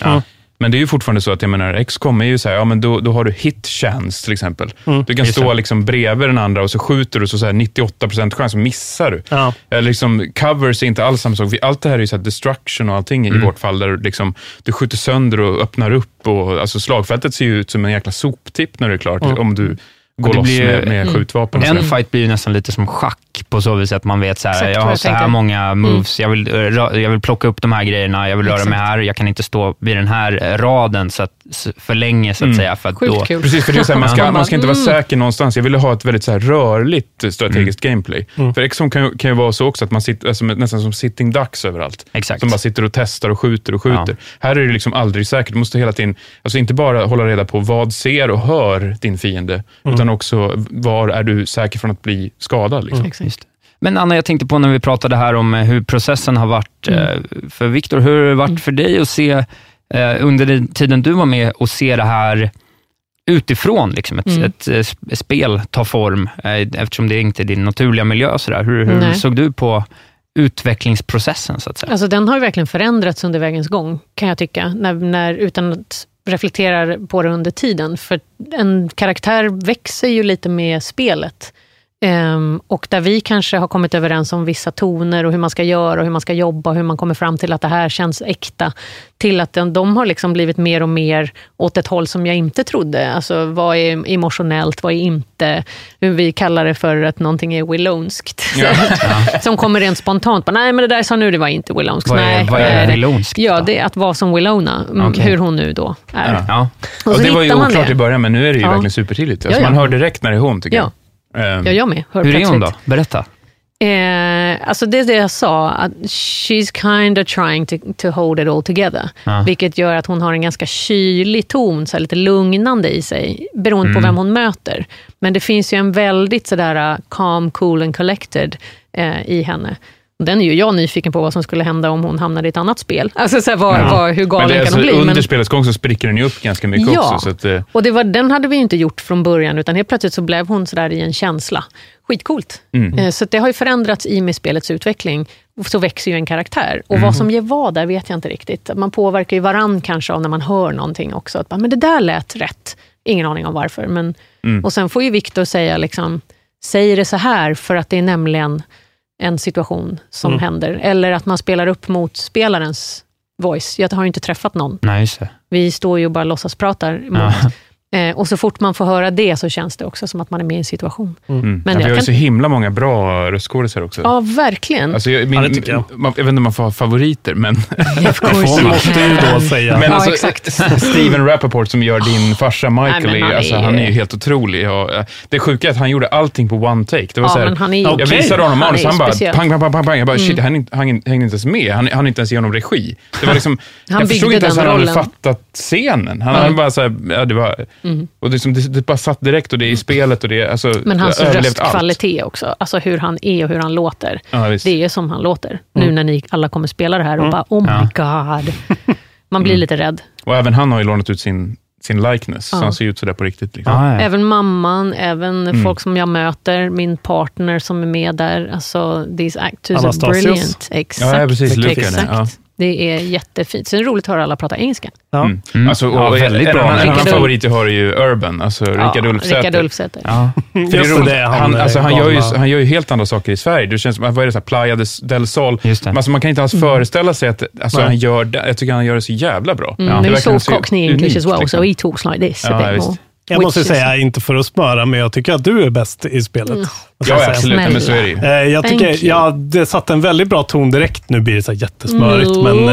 Men det är ju fortfarande så att, jag menar, XCOM är ju så här, ja men då, då har du hit chance till exempel. Mm. Du kan stå det. liksom bredvid den andra och så skjuter du så, så här 98% chans, missar du. Ja. Eller liksom, covers är inte alls samma sak. Allt det här är ju så här destruction och allting Mm. i vårt fall, där du liksom, du skjuter sönder och öppnar upp. Och, alltså slagfältet ser ju ut som en jäkla soptipp när det är klart, om du går loss blir med, med skjutvapen. och En fight blir ju nästan lite som schack på så vis att man vet så här, Exakt jag har jag så här tänker. många moves, jag, vill, eh, jag vill plocka upp de här grejerna, jag vill röra mig Exakt. här, jag kan inte stå vid den här eh, raden så att, för länge, så att Mm. säga. För att Sjukt då, kul. Precis, för det är så här, man, ska, Ja. man ska inte vara Mm. säker någonstans. Jag ville ha ett väldigt så här rörligt strategiskt gameplay. Mm. För XCOM kan, ju- kan ju vara så också, att man sitter alltså, nästan som sitting ducks överallt. Exakt. Som bara sitter och testar och skjuter och skjuter. Här är det liksom aldrig säkert. Du måste hela tiden, alltså inte bara hålla reda på vad ser och hör din fiende, Mm. utan också var är du säker från att bli skadad. Liksom. Men Anna, jag tänkte på när vi pratade här om eh, hur processen har varit Mm. eh, för Viktor. Hur har det varit för dig att se, eh, under den tiden du var med, och se det här utifrån, liksom, ett, Mm. ett, sp- spel ta form, eftersom det inte är din naturliga miljö. Så. Hur, hur såg du på utvecklingsprocessen, så att säga? Alltså, den har verkligen förändrats under vägens gång, kan jag tycka, när, när, utan att reflektera på det under tiden. För en karaktär växer ju lite med spelet. Ehm, och där vi kanske har kommit överens om vissa toner och hur man ska göra och hur man ska jobba och hur man kommer fram till att det här känns äkta. Till att den, de har liksom blivit mer och mer åt ett håll som jag inte trodde. Alltså vad är emotionellt, vad är inte? Hur vi kallar det för att någonting är willownskt. som kommer rent spontant. Nej, men det där sa nu, det var inte willownskt. Vad är- Nej, vad är det- willownskt Ja, det är att vara som Willowna, mm, Okej. hur hon nu då är. Ja. Ja. Och Och det var ju oklart det. i början, men nu är det ju Ja. verkligen supertydligt. Alltså, Ja, ja. Man hör direkt när det är hon, tycker Ja. jag. Ehm, Ja, jag med. Hör Hur är hon då? Berätta. Eh, alltså det är det jag sa, att she's kind of trying to, to hold it all together. Ja. Vilket gör att hon har en ganska kylig ton, så lite lugnande i sig, beroende Mm. på vem hon möter. Men det finns ju en väldigt sådär uh, calm, cool and collected eh, i henne. Den är ju jag nyfiken på vad som skulle hända om hon hamnade i ett annat spel. Alltså så här, vad, Ja. vad, hur galen det kan alltså, hon bli? under Men- spelets gång så spricker den ju upp ganska mycket Ja. också. Så att, eh, och det var, den hade vi inte gjort från början, utan helt plötsligt så blev hon sådär i en känsla. Skitcoolt. Mm. Eh, Så det har ju förändrats i med spelets utveckling. Så växer ju en karaktär. Och Mm. vad som ger vad där vet jag inte riktigt. Man påverkar ju varann kanske av när man hör någonting också. Att, bara, men det där lät rätt. Ingen aning om varför. Men, Mm. Och sen får ju Viktor säga, liksom, säg det så här, för att det är nämligen en situation som Mm. händer. Eller att man spelar upp mot spelarens voice. Jag har ju inte träffat någon. Nej. Vi står ju och bara låtsaspratar emot. Eh, och så fort man får höra det så känns det också som att man är med i en situation. Mm. Men ja, jag vi har ju kan- så himla många bra röstskådisar också. Ja, verkligen. Alltså, jag, min, Ja, jag. Man, jag vet inte om man får ha favoriter, men... of course Det måste ju då säga. Men Ja, alltså, exakt. Steven Rappaport som gör din farsa Michael, Nej, han är alltså, ju- han är ju helt otrolig. Ja, det sjuka är att han gjorde allting på one take. Det var Ja, så här, men han är ju- Jag visade honom manus och han bara speciell. pang, pang, pang, pang, pang. Jag bara, shit, Mm. han, han, han hängde inte ens med. Han, han inte ens igenom regi. Det var liksom, Han jag förstod inte ens att han hade fattat scenen. Han bara så här, ja, det var, Mm. och det, som, det, det bara satt direkt och det är i spelet och det är, alltså, Men hans allt. röstkvalitet också, alltså hur han är och hur han låter. Ja, det är som han låter. Nu när ni alla kommer spela det här och bara, oh my god. Man blir Mm. lite rädd. Och även han har ju lånat ut sin, sin likeness, så Ja. han ser ut sådär på riktigt. Liksom. Ah, ja. Även mamman, även Mm. folk som jag möter, min partner som är med där. Alltså, these actors are Anastasios. brilliant. Exakt. Ja, ja, precis. Luca, Exakt. Ja. Det är jättefint. Så det är roligt att höra alla prata engelska. Ja. Mm. Mm. Alltså, och, Ja, väldigt bra. annan- En annan Rickard favorit jag har är ju Urban, alltså Rickard Ulfsäter. Rickard Ulfsäter. Ja. För det är roligt. det, han, han, alltså, han, gör ju, han gör ju helt andra saker i Sverige. Det känns som, vad är det, så här, Playa del Sol. Just det. Alltså, man kan inte alls föreställa sig att alltså, Nej. han gör det. Jag tycker han gör det så jävla bra. Mm, Det men verkar so så cockney English as well, liksom. so he talks like this Ja, a bit more. Jag måste Which is- säga, inte för att smöra, men jag tycker att du är bäst i spelet. Mm. måste Ja, absolut. Men så är det ju. Eh, Jag tycker, ja, det satte en väldigt bra ton direkt. Nu blir det så här jättesmörigt, Mm. men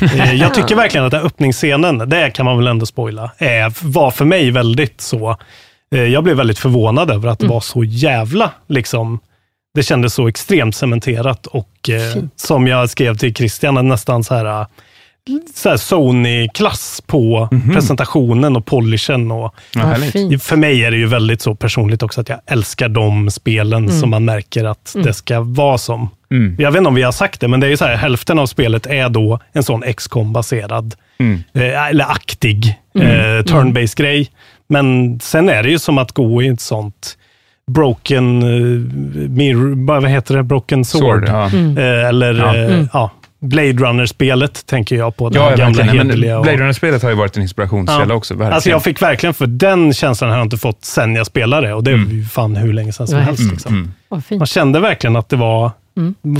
eh, eh, jag tycker verkligen att den här öppningsscenen, det kan man väl ändå spoila, eh, var för mig väldigt så. Eh, jag blev väldigt förvånad över att det Mm. var så jävla, liksom, det kändes så extremt cementerat och eh, som jag skrev till Christian, nästan så här, Sony-klass på presentationen och polishen. Och, Ja, för mig är det ju väldigt så personligt också att jag älskar de spelen Mm. som man märker att det ska vara som. Mm. Jag vet inte om vi har sagt det, men det är ju så här, hälften av spelet är då en sån XCOM-baserad, Mm. eh, eller aktig, Mm. eh, turn-based grej. Men sen är det ju som att gå i ett sånt broken, eh, mirror, vad heter det, broken sword. Sword, ja. Mm. Eh, eller Ja. eh, Mm. ja, Blade Runner-spelet tänker jag på. Det Ja, gamla hederliga. och- Blade Runner-spelet har ju varit en inspirationskälla också. Verkligen. Alltså jag fick verkligen, för den känslan har jag inte fått sen jag spelade och det är Mm. ju fan hur länge sedan som helst. häftigt. Liksom. Mm. Man kände verkligen att det var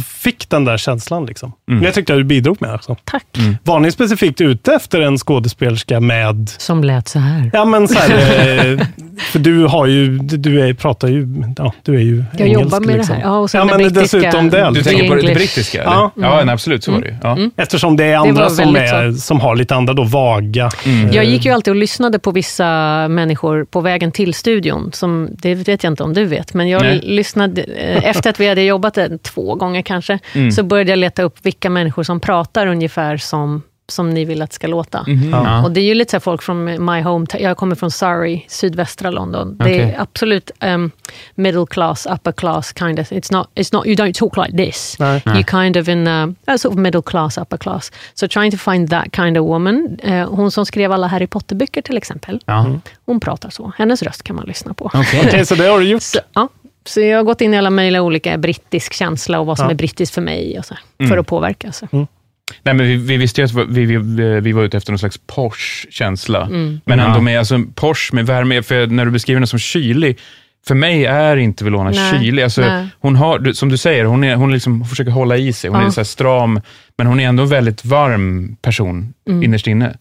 fick den där känslan. Liksom. Mm. Jag tyckte att du bidrog med också. Tack. Var ni specifikt ute efter en skådespelerska med... Som lät så här. Ja, men så här, eh, för du har ju, du är, pratar ju, ja, du är ju Jag engelsk, jobbar med liksom. det här. Ja, och sen ja, det men brittiska- dessutom det. Du tänker på det brittiska? Eller? Ja. Ja, nej, absolut. Så var det ju. Ja. Eftersom det är Det andra var som, är, som har lite andra då vaga... Mm. Jag gick ju alltid och lyssnade på vissa människor på vägen till studion. Som, det vet jag inte om du vet, men jag Nej. lyssnade, eh, efter att vi hade jobbat eh, två gånger kanske, Mm. så började jag leta upp vilka människor som pratar ungefär som, som ni vill att ska låta. Mhm. Ja. Och det är ju lite så här folk från my home, jag kommer från Surrey, sydvästra London. Det Okej. är absolut um, middle class, upper class kind of. It's not, it's not, you don't talk like this. Nej. You're kind of in uh, a sort of middle class, upper class. So trying to find that kind of woman. Eh, hon som skrev alla Harry Potter-böcker till exempel. Ja. Hon pratar så. Hennes röst kan man lyssna på. Okej. Okej, så det har du gjort. Så, ja. Så jag har gått in i alla möjliga olika brittisk känsla och vad som Ja. är brittiskt för mig. Och så, Mm. För att påverka. Så. Nej, men vi, vi visste ju att vi, vi, vi var ute efter någon slags Porsche-känsla. Mm. Men ändå med alltså, Porsche med värme, för när du beskriver henne som kylig, för mig är inte Velona Nej, kylig. Alltså, nej. hon har, som du säger, hon, är, hon liksom försöker hålla i sig. Hon Ja. är så här stram, men hon är ändå en väldigt varm person Mm. innerst inne.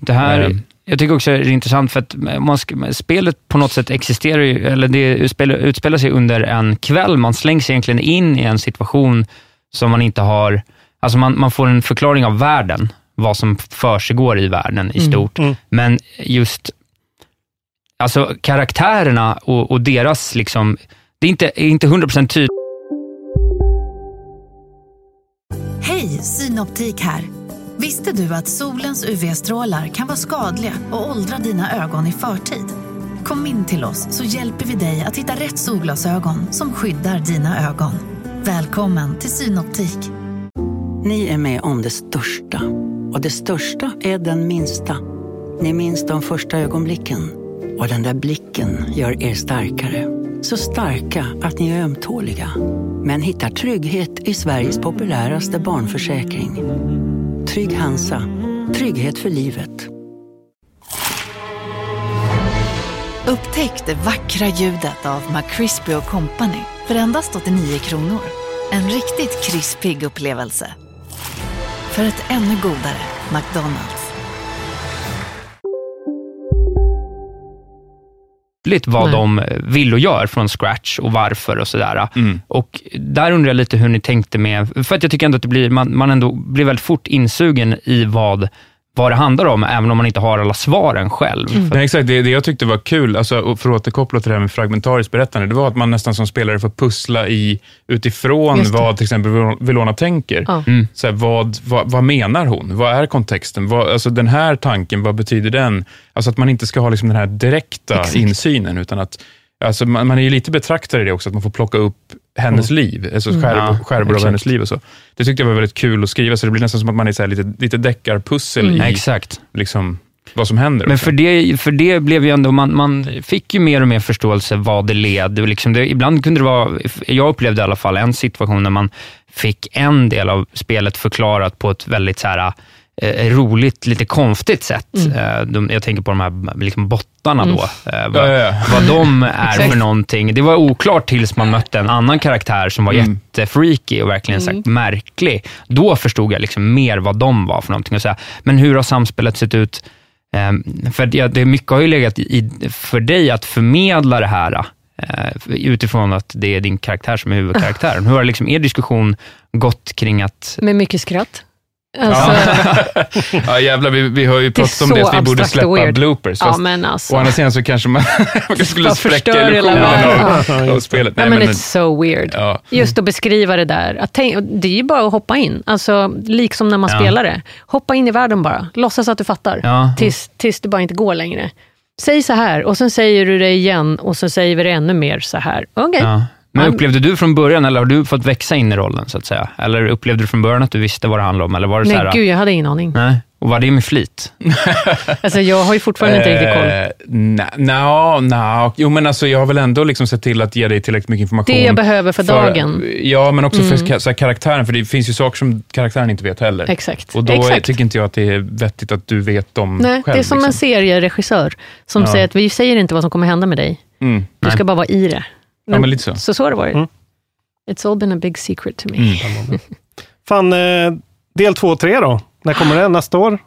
Det här, Mm. Jag tycker också det är intressant, för att man spelet på något sätt existerar ju, eller det utspelar, utspelar sig under en kväll. Man slängs egentligen in i en situation som man inte har... Alltså man, man får en förklaring av världen, vad som försiggår i världen i Mm. stort. Mm. Men just alltså karaktärerna och, och deras... liksom Det är inte, är inte 100% tydligt. Hej, Synoptik här. Visste du att solens UV-strålar kan vara skadliga och åldra dina ögon i förtid? Kom in till oss så hjälper vi dig att hitta rätt solglasögon som skyddar dina ögon. Välkommen till Synoptik. Ni är med om det största. Och det största är den minsta. Ni minns de första ögonblicken. Och den där blicken gör er starkare. Så starka att ni är ömtåliga. Men hittar trygghet i Sveriges populäraste barnförsäkring. Trygg Hansa. Trygghet för livet. Upptäck det vackra ljudet av McCrispy Company för endast 89 kronor. En riktigt krispig upplevelse. För ett ännu godare McDonalds. Vad Nej. de vill och gör från scratch och varför och sådär. Mm. Och där undrar jag lite hur ni tänkte med, för att jag tycker ändå att det blir, man, man ändå blir väldigt fort insugen i vad, vad det handlar om, även om man inte har alla svaren själv. Mm. Nej, exakt, det, det jag tyckte var kul, alltså, för att återkoppla till det här med fragmentariskt berättande, det var att man nästan som spelare får pussla i, utifrån vad till exempel Velona tänker. Ja. Mm. Så här, vad, vad, vad menar hon? Vad är kontexten? Vad, alltså den här tanken, vad betyder den? Alltså att man inte ska ha liksom den här direkta Exakt. insynen, utan att Alltså man, man är ju lite betraktare i det också, att man får plocka upp hennes liv, alltså Mm. skärvor, Ja, skärvor av hennes liv och så. Det tyckte jag var väldigt kul att skriva, så det blir nästan som att man är så lite, lite deckarpussel Mm. i Exakt. liksom, vad som händer. Men också. för det, för det blev ju ändå, man, man fick ju mer och mer förståelse vad det led. Och liksom det, ibland kunde det vara, jag upplevde i alla fall en situation när man fick en del av spelet förklarat på ett väldigt så här, roligt, lite konstigt sätt. Eh, de, jag tänker på de här liksom bottarna Mm. då. Eh, vad, Ja, ja, ja. vad de är för någonting. Det var oklart tills man mötte en annan karaktär som var Mm. jättefreaky och verkligen Mm. sagt märklig. Då förstod jag liksom mer vad de var för någonting. Och så här, men hur har samspelet sett ut? Ehm, för ja, det mycket har ju legat i, för dig att förmedla det här eh, utifrån att det är din karaktär som är huvudkaraktären. Hur har liksom er diskussion gått kring att... Med mycket skratt. Alltså, ja, jävlar, vi, vi har ju pratat om det, så att vi borde släppa weird. bloopers. ja, men alltså. å andra sidan så kanske man, man skulle spräcka förstör hela illusionen av, av spelet. Ja, men it's so weird. ja. Just att beskriva det där. Att tänk, det är ju bara att hoppa in. Alltså, liksom när man Ja. spelar det. Hoppa in i världen bara. Låtsas att du fattar. Ja. Tills, tills det bara inte går längre. Säg så här och sen säger du det igen och så säger vi det ännu mer så här. Okej. Ja. Men upplevde du från början, eller har du fått växa in i rollen, så att säga? Eller upplevde du från början att du visste vad det handlade om? Eller var det så Nej, här, gud, jag hade ingen aning. Nej. Och var det med flit? Alltså, jag har ju fortfarande inte riktigt koll. Eh, Nej, no, no. Jo, men alltså, jag har väl ändå liksom sett till att ge dig tillräckligt mycket information. Det jag behöver för dagen. Ja, men också för Mm. ka- så här, karaktären, för det finns ju saker som karaktären inte vet heller. Exakt. Och då Exakt. tycker inte jag att det är vettigt att du vet dem Nej, själv. det är som en liksom. serieregissör som Ja. säger att vi säger inte vad som kommer hända med dig. Mm. Du ska bara vara i det. Ja, men lite så. Så så har det varit. Mm. It's all been a big secret to me. Mm. Fan, eh, del två och tre då? När kommer det? Nästa år?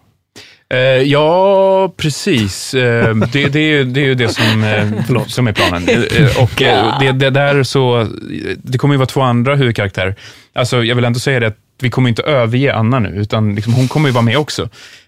Eh, ja, precis. Eh, det, det, är, ju- det är ju det som, eh, som är planen. Eh, eh, och eh, det, det, där så, det kommer ju vara två andra huvudkaraktärer. Alltså, jag vill ändå säga det att vi kommer inte överge Anna nu, utan liksom, hon kommer ju vara med också.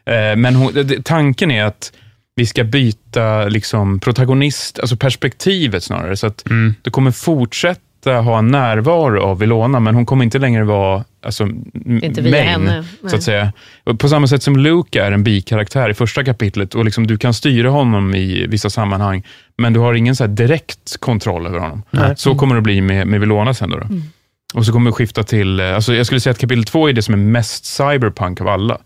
Eh, men hon, tanken är att vi ska byta liksom, protagonist, alltså perspektivet snarare. Så att det kommer fortsätta ha en närvaro av Vilona, men hon kommer inte längre vara alltså, Inte main, henne, så att säga. På samma sätt som Luke är en bikaraktär i första kapitlet och liksom du kan styra honom i vissa sammanhang, men du har ingen så här direkt kontroll över honom. Nej. Så kommer det bli med, med Vilona sen. Då, då. Mm. Och så kommer vi skifta till, eh, alltså jag skulle säga att kapitel två är det som är mest cyberpunk av alla.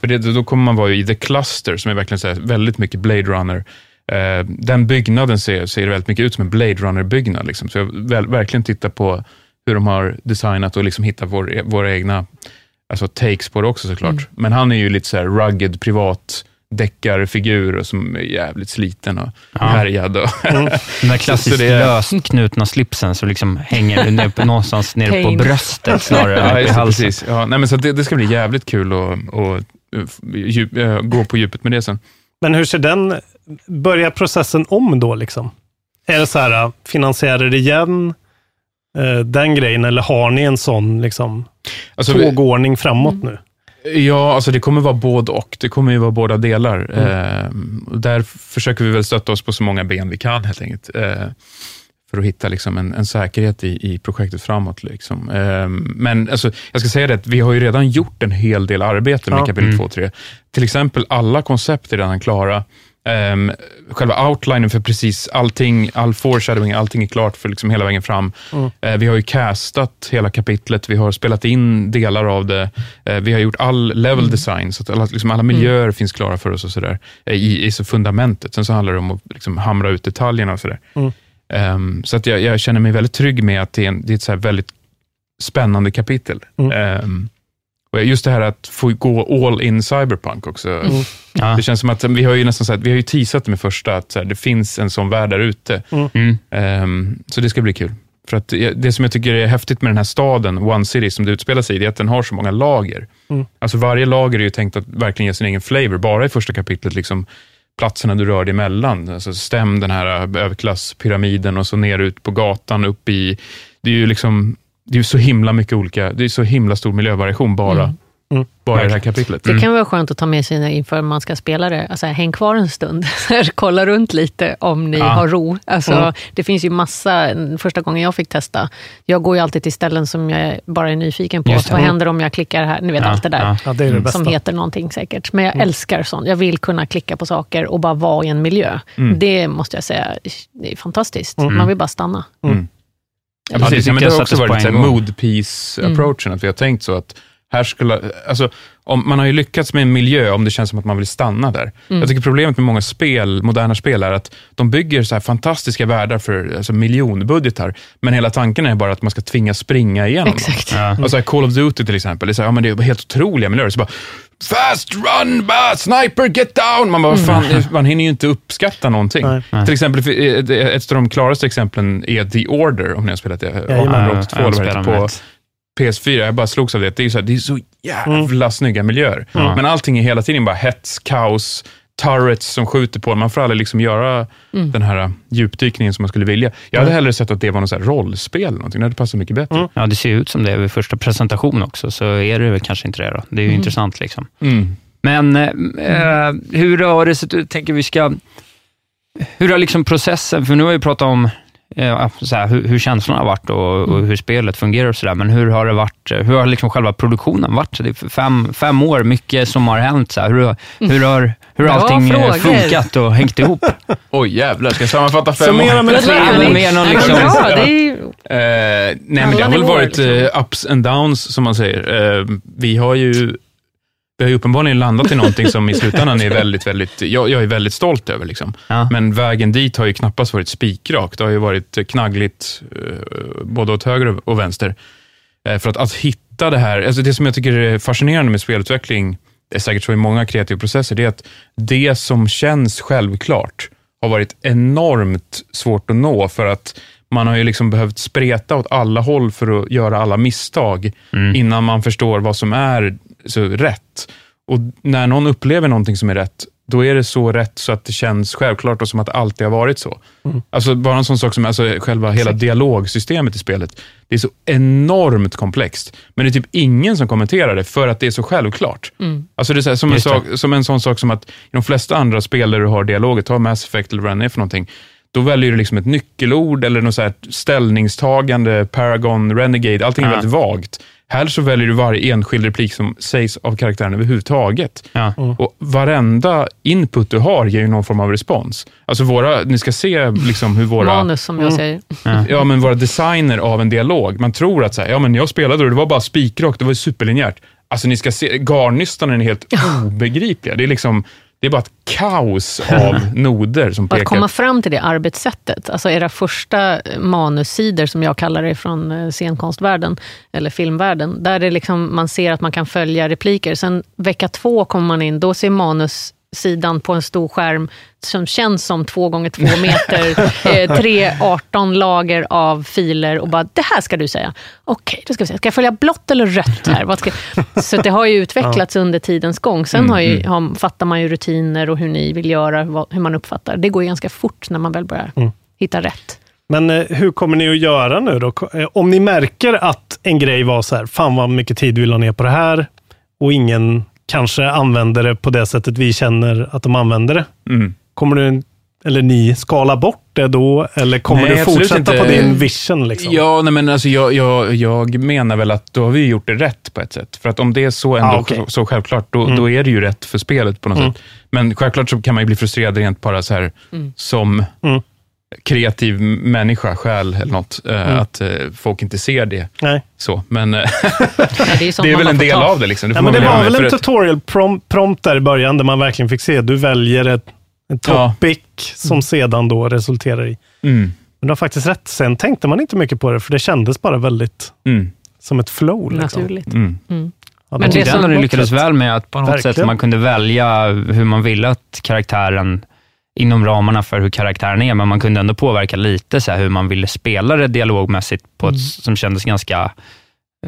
För det, då kommer man vara i The Cluster, som är verkligen så här, väldigt mycket Blade Runner. Eh, den byggnaden ser, ser väldigt mycket ut som en Blade Runner-byggnad. Liksom. Så jag väl, verkligen tittar på hur de har designat och liksom hittat vår, våra egna alltså takes på det också såklart. Mm. Men han är ju lite så här rugged, privat deckarfigur och som är jävligt sliten och härjad. Och Den där Så klassiskt det lösknutna slipsen som liksom hänger ner på, någonstans nere på bröstet snarare än ja, upp i halsen. precis. Ja, nej, men så det, det ska bli jävligt kul att och, djup, eh, gå på djupet med det sen. Men hur ser den, börjar processen om då liksom? Är det så här, finansiärer igen, eh, den grejen, eller har ni en sån liksom, Alltså, vi- tågordning framåt nu? Ja, alltså det kommer vara både och. Det kommer ju vara båda delar. Mm. Eh, där försöker vi väl stötta oss på så många ben vi kan helt enkelt. Eh, för att hitta liksom en, en säkerhet i, i projektet framåt. Liksom. Eh, men alltså, jag ska säga det, att vi har ju redan gjort en hel del arbete med Ja. kapitel Mm. 2 och 3. Till exempel alla koncept är redan klara. Um, själva outlinen för precis allting, all foreshadowing, allting är klart för liksom hela vägen fram. Mm. Eh, vi har ju castat hela kapitlet, vi har spelat in delar av det, Eh, vi har gjort all level Mm. design, så att alla, liksom alla miljöer finns klara för oss och sådär, eh, i, i så fundamentet. Sen så handlar det om att liksom hamra ut detaljerna och sådär. Mm. Ehm, så att jag, jag känner mig väldigt trygg med att det är, en, det är ett så väldigt spännande kapitel. Mm. Just det här att få gå all in cyberpunk också. Mm. Ja. Det känns som att vi har ju nästan så här, vi har ju teasat med första, att så här, det finns en sån värld där ute. Mm. Ehm, så det ska bli kul. För att det som jag tycker är häftigt med den här staden, One City, som det utspelar sig i, det är att den har så många lager. Mm. Alltså varje lager är ju tänkt att verkligen ge sin egen flavor. Bara i första kapitlet, liksom, platserna du rör dig emellan. Alltså stäm den här överklasspyramiden och så ner ut på gatan, upp i... Det är ju liksom, det är så himla mycket olika, det är så himla stor miljövariation bara, Mm. Mm. bara i det här kapitlet. Det kan vara skönt att ta med sig inför man ska spela det. Alltså, häng kvar en stund, kolla runt lite om ni Ja. har ro. Alltså, Mm. Det finns ju massa, första gången jag fick testa, jag går ju alltid till ställen som jag bara är nyfiken på. Vad händer om jag klickar här? Ni vet Ja, allt det där. ja. Ja, det är det bästa. som heter någonting säkert. Men jag Mm. älskar sånt. Jag vill kunna klicka på saker och bara vara i en miljö. Mm. Det måste jag säga, det är fantastiskt. Mm. Man vill bara stanna. Ja, precis. Ja, men det har också varit en mood piece Mm. att vi har tänkt så att här skulle, alltså, om, man har ju lyckats med en miljö om det känns som att man vill stanna där. Mm. Jag tycker problemet med många spel, moderna spel är att de bygger så här fantastiska världar för alltså, miljonbudgetar, men hela tanken är bara att man ska tvingas springa igenom Exakt. dem. Ja. Och så här Call of Duty till exempel, det är, så här, ja, men det är helt otroliga miljöer. Så bara, Fast run, bah, sniper, get down! Man, bara, fan, man hinner ju inte uppskatta någonting. Nej. Till exempel, eh, ett av de klaraste exemplen är The Order, om ni har spelat det. Jajamän. 1882 Ja, eller vad på med. PS4. Jag bara slogs av det. Det är, så, här, det är så jävla snygga miljöer. Ja. Men allting är hela tiden bara hets, kaos, turrets som skjuter på. Man får aldrig liksom göra Mm. den här djupdykningen som man skulle vilja. Jag hade hellre sett att det var något så rollspel eller någonting. Det hade passat mycket bättre. Mm. Ja, det ser ut som det vid första presentation också, så är det väl kanske inte det då. Det är ju Mm. intressant liksom. Mm. Men eh, hur har det sett ut? Tänker vi ska... Hur har liksom processen, för nu har vi pratat om eh, så här, hur, hur känslorna har varit och, och Mm. hur spelet fungerar och sådär, men hur har det varit, hur har liksom själva produktionen varit? Det är fem, fem år, mycket som har hänt. Så här. Hur, har- hur har, hur har allting eh, frågor. funkat och hängt ihop? Oj jävlar, ska jag sammanfatta fem Summera år? med tre Ja, liksom- det är ju, Eh, nej, men det Alla har väl varit liksom. eh, ups and downs, som man säger. Eh, vi har ju vi har ju uppenbarligen landat i någonting som i slutändan är väldigt, väldigt, jag, jag är väldigt stolt över. Liksom. Ja. Men vägen dit har ju knappast varit spikrak. Det har ju varit knaggligt eh, både åt höger och vänster. Eh, för att, att hitta det här, alltså det som jag tycker är fascinerande med spelutveckling, det är säkert så i många kreativa processer, det är att det som känns självklart har varit enormt svårt att nå för att man har ju liksom behövt spreta åt alla håll för att göra alla misstag innan man förstår vad som är så rätt. Och när någon upplever någonting som är rätt, då är det så rätt så att det känns självklart och som att det alltid har varit så. Mm. Alltså bara en sån sak som alltså själva hela dialogsystemet i spelet. Det är så enormt komplext, men det är typ ingen som kommenterar det för att det är så självklart. Mm. Alltså det är här, som, en sak, som en sån sak som att i de flesta andra spel där du har dialoger, ta Mass Effect eller vad det är för någonting, då väljer du liksom ett nyckelord eller något så ställningstagande, Paragon, Renegade, allting är Ja. väldigt vagt. Här så väljer du varje enskild replik som sägs av karaktären överhuvudtaget. Ja. Och varenda input du har ger ju någon form av respons. Alltså våra, ni ska se liksom hur våra... Manus, som jag säger. Ja, men våra designer av en dialog. Man tror att så här, ja, men jag spelade och det var bara spikrakt, det var superlinjärt. Alltså ni ska se, garnnystan är helt obegripliga. Det är liksom, det är bara ett kaos av noder som Och att pekar. komma fram till det arbetssättet, alltså era första manussidor, som jag kallar det från eh, scenkonstvärlden, eller filmvärlden, där det liksom, man ser att man kan följa repliker. Sen vecka två kommer man in, då ser manussidan på en stor skärm som känns som två gånger två meter, eh, tre 18 lager av filer och bara, det här ska du säga. Okej, då ska vi se. Ska jag följa blått eller rött här? Vad ska... Så det har ju utvecklats under tidens gång. Sen Mm, har ju, mm. har, fattar man ju rutiner och hur ni vill göra, hur man uppfattar. Det går ju ganska fort när man väl börjar Mm. hitta rätt. Men eh, hur kommer ni att göra nu då? Eh, Om ni märker att en grej var så här, fan vad mycket tid vi la ner på det här och ingen kanske använder det på det sättet vi känner att de använder det. Mm. Kommer du, eller ni, skala bort det då? Eller kommer Nej, du fortsätta inte. på din vision? Liksom? Ja, nej, men alltså, jag, jag, jag menar väl att då har vi gjort det rätt på ett sätt. För att om det är så, ändå, Ah, okej. så självklart, då, Mm. då är det ju rätt för spelet på något Mm. sätt. Men självklart så kan man ju bli frustrerad rent bara så här, Mm. som Mm. Kreativ människa, själ eller något, eh, Mm. att eh, folk inte ser det. Nej. Så, men eh, Nej, det är, det är väl en del ta. av det. Liksom. Det Ja, får men det väl var väl en tutorial prom prompt där i början, där man verkligen fick se, du väljer ett, en Ja. topic som sedan då resulterar i. Mm. Men du har faktiskt rätt. Sen tänkte man inte mycket på det, för det kändes bara väldigt Mm. som ett flow. Liksom. Naturligt. Mm. Mm. Ja, Men de jag tog tyckte ändå bort ni lyckades det. väl med att på något Verkligen. sätt man kunde välja hur man ville att karaktären, inom ramarna för hur karaktären är, men man kunde ändå påverka lite så här, hur man ville spela det dialogmässigt på ett Mm. som kändes ganska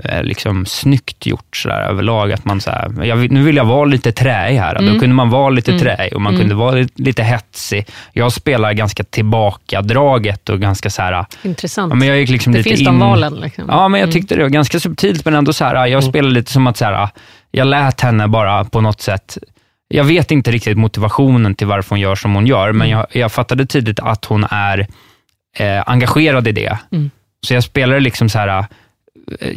eh, liksom snyggt gjort så där, överlag. Att man så här, jag, nu vill jag vara lite träig här. Då Mm. kunde man vara lite Mm. träig och man Mm. kunde vara lite, lite hetsig. Jag spelar ganska tillbakadraget och ganska så här, Intressant. Ja, men jag gick liksom det lite finns in... de valen. Liksom. Ja, men jag Mm. tyckte det var ganska subtilt, men ändå så här, jag spelade lite som att så jag lät henne bara på något sätt, jag vet inte riktigt motivationen till varför hon gör som hon gör, men jag, jag fattade tidigt att hon är eh, engagerad i det. Mm. Så jag spelade liksom så här,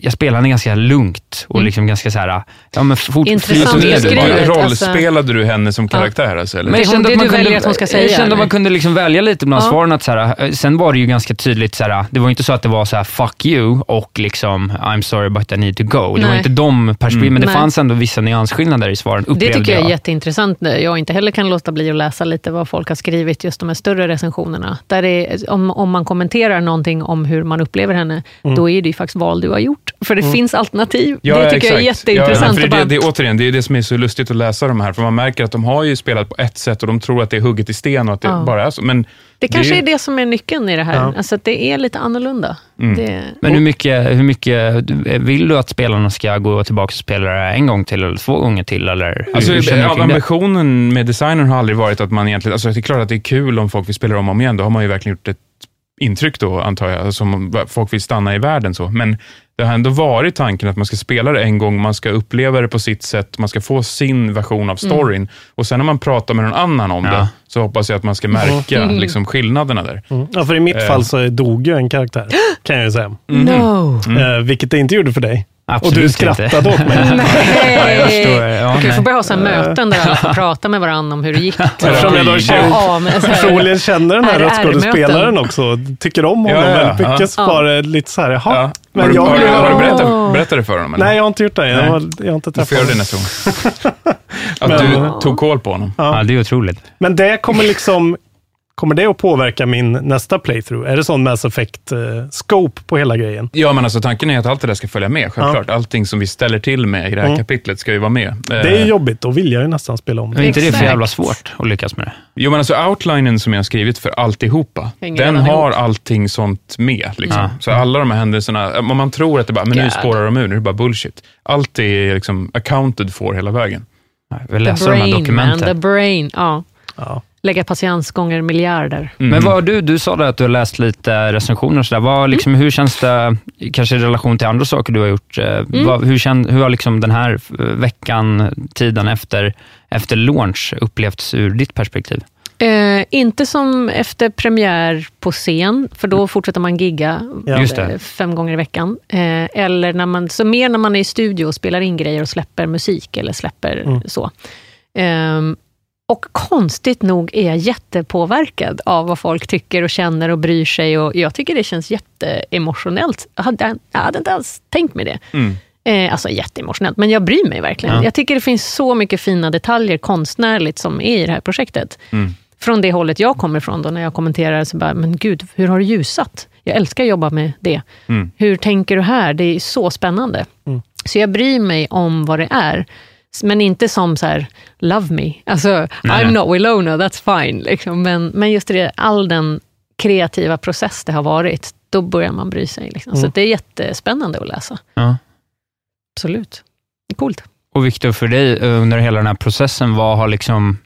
jag spelade ganska lugnt och Mm. liksom ganska så här, ja men fort, Intressant Alltså, det beskrivet. rollspelade du henne som karaktär? Alltså, eller? Men jag Det kände det att man kunde, att hon ska säga, Jag kände att man kunde liksom välja lite bland Ja. svaren. Att så här, eh, sen var det ju ganska tydligt, så här, det var inte så att det var så här, fuck you och liksom I'm sorry but I need to go. Det var Nej. inte de perspektiven, Mm. men det Nej. fanns ändå vissa nyansskillnader i svaren, Det tycker jag är jag. jätteintressant. Jag inte heller kan låta bli att läsa lite vad folk har skrivit, just de här större recensionerna. Där det är, om, om man kommenterar någonting om hur man upplever henne, Mm. då är det ju faktiskt val du har gjort. För det finns alternativ. Ja, det tycker jag är exakt. jätteintressant. Ja, för det, det, det, återigen, det är det som är så lustigt att läsa de här, för man märker att de har ju spelat på ett sätt och de tror att det är hugget i sten och att det Ja. bara är så. Men det kanske är- är det som är nyckeln i det här. Ja. Alltså att det är lite annorlunda. Mm. Det, Men hur mycket, hur mycket vill du att spelarna ska gå tillbaka och spela det en gång till eller två gånger till? Eller hur, Alltså, hur ja, det? ambitionen med designen har aldrig varit att man egentligen, alltså det är klart att det är kul om folk vill spela om och om igen, då har man ju verkligen gjort ett intryck då, antar jag, som folk vill stanna i världen så. Men det har ändå varit tanken att man ska spela det en gång, man ska uppleva det på sitt sätt, man ska få sin version av storyn. Och sen när man pratar med någon annan om Ja. det, så hoppas jag att man ska märka Mm. liksom, skillnaderna där. Mm. Ja, för i mitt Eh. fall så dog ju en karaktär, kan jag ju säga. No! Eh, vilket det inte gjorde för dig. Absolut och du inte. skrattade åt mig. Ja, jag förstår. Ja, Man kan ju nej. få börja ha så här möten där alla får prata med varandra om hur det gick. Eftersom jag då känner, Ja, men så här- personligen känner den här röstskådespelaren också, tycker om honom Ja, ja, väldigt mycket, så var det lite så här, jaha. Ja. Men har du, jag har, har du berättat, berättat det för honom? Eller? Nej, jag har inte gjort det. Jag Nej. har, jag har inte Du får träffat göra det honom. nästa gång. Att du tog koll på honom. Ja, det är otroligt. Men det kommer liksom Kommer det att påverka min nästa playthrough? Är det sån Mass Effect-scope på hela grejen? Ja, men alltså tanken är att allt det där ska följa med, självklart. Allting som vi ställer till med i det här Mm. kapitlet ska ju vara med. Det är ju jobbigt, då vill jag ju nästan spela om Men är inte det för jävla svårt att lyckas med det? Jo, men alltså outlinen som jag har skrivit för alltihopa, Hänger den har ihop. allting sånt med. Liksom. Ja. Så alla de här händelserna, om man tror att det bara, men nu God. spårar de ur, nu är det bara bullshit. Allt är liksom accounted for hela vägen. Vi The brain, man. The brain. Ja. Lägga patiens gånger miljarder. Men vad har du, du sa det att du har läst lite recensioner och sådär. Vad, liksom, Hur känns det, kanske i relation till andra saker du har gjort, eh, vad, hur, känn, hur har liksom den här eh, veckan, tiden efter, efter launch upplevts ur ditt perspektiv? Eh, inte som efter premiär på scen, för då fortsätter man gigga Ja. Eh, fem gånger i veckan. Eh, eller när man, så mer när man är i studio och spelar in grejer och släpper musik eller släpper Mm. så. Ehm, och konstigt nog är jag jättepåverkad av vad folk tycker och känner och bryr sig. Och jag tycker det känns jätteemotionellt. Jag hade, jag hade inte alls tänkt mig det. Eh, alltså jätteemotionellt, men jag bryr mig verkligen. Ja. Jag tycker det finns så mycket fina detaljer konstnärligt som är i det här projektet. Från det hållet jag kommer ifrån, då, när jag kommenterar, så bara, men gud, hur har du ljusat? Jag älskar att jobba med det. Mm. Hur tänker du här? Det är så spännande. Så jag bryr mig om vad det är. Men inte som så här, love me. Alltså, Nej. I'm not Willona, that's fine. Liksom. Men, men just det, all den kreativa process det har varit, då börjar man bry sig. Liksom. Så Mm. det är jättespännande att läsa. Ja. Absolut. Det är coolt. Och Viktor, för dig eh, under hela den här processen, vad har liksom...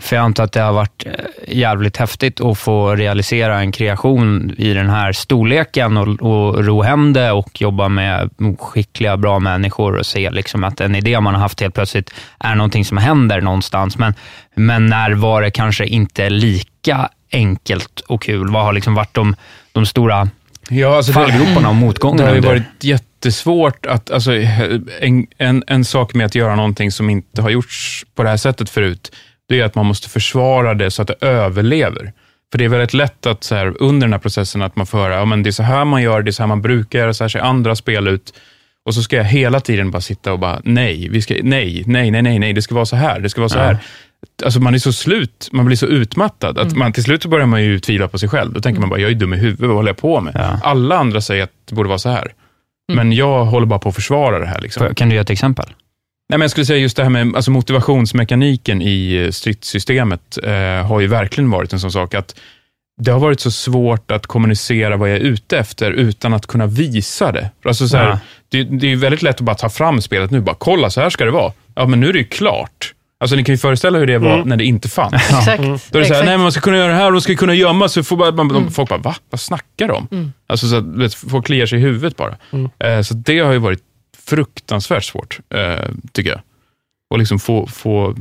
För jag antar att det har varit eh, jävligt häftigt att få realisera en kreation i den här storleken och, och ro hem det och jobba med skickliga, bra människor och se liksom att en idé man har haft helt plötsligt är någonting som händer någonstans. Men, men när var det kanske inte lika enkelt och kul? Vad har liksom varit de, de stora Ja, alltså fallgroparna och motgångarna? Det har ju varit jättesvårt att, alltså, en, en, en sak med att göra någonting som inte har gjorts på det här sättet förut, det är att man måste försvara det så att det överlever. För det är väldigt lätt att så här, under den här processen att man får höra, ja, men det är så här man gör, det är så här man brukar göra, så här ser andra spel ut. Och så ska jag hela tiden bara sitta och bara, nej, vi ska, nej, nej, nej, nej, nej, det ska vara så här, det ska vara så Ja. här. Alltså man är så slut, man blir så utmattad, att man till slut börjar man ju tvivla på sig själv. Då tänker man bara, jag är dum i huvudet, vad håller jag på med? Alla andra säger att det borde vara så här. Men jag håller bara på att försvara det här. Liksom. Kan du ge ett exempel? Nej, men jag skulle säga just det här med alltså motivationsmekaniken i eh, stridssystemet eh, har ju verkligen varit en sån sak att det har varit så svårt att kommunicera vad jag är ute efter utan att kunna visa det. Alltså så här, Ja. det, det är väldigt lätt att bara ta fram spelet nu. Bara kolla, så här ska det vara. Ja, men nu är det ju klart. Alltså ni kan ju föreställa hur det var Mm. när det inte fanns. Exakt. Då är det så här, nej men man ska kunna göra det här de ska kunna gömma sig. Får bara, man, Mm. Folk bara, va? Vad snackar de? Mm. Alltså så att folk kliar sig i huvudet bara. Mm. Eh, så det har ju varit fruktansvärt svårt, eh, tycker jag. Och liksom få, få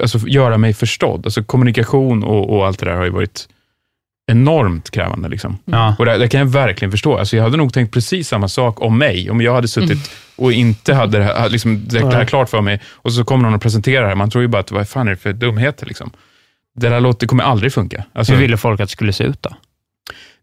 alltså, göra mig förstådd. Alltså kommunikation och, och allt det där har ju varit enormt krävande. Liksom. Ja. Och det, det kan jag verkligen förstå. Alltså, jag hade nog tänkt precis samma sak om mig, om jag hade suttit Mm. och inte hade det här, liksom, det här klart för mig, och så kommer någon och presenterar det här. Man tror ju bara att, vad fan är det för dumheter? Liksom. Det där låter, kommer aldrig funka. Alltså, Hur ville folk att det skulle se ut då?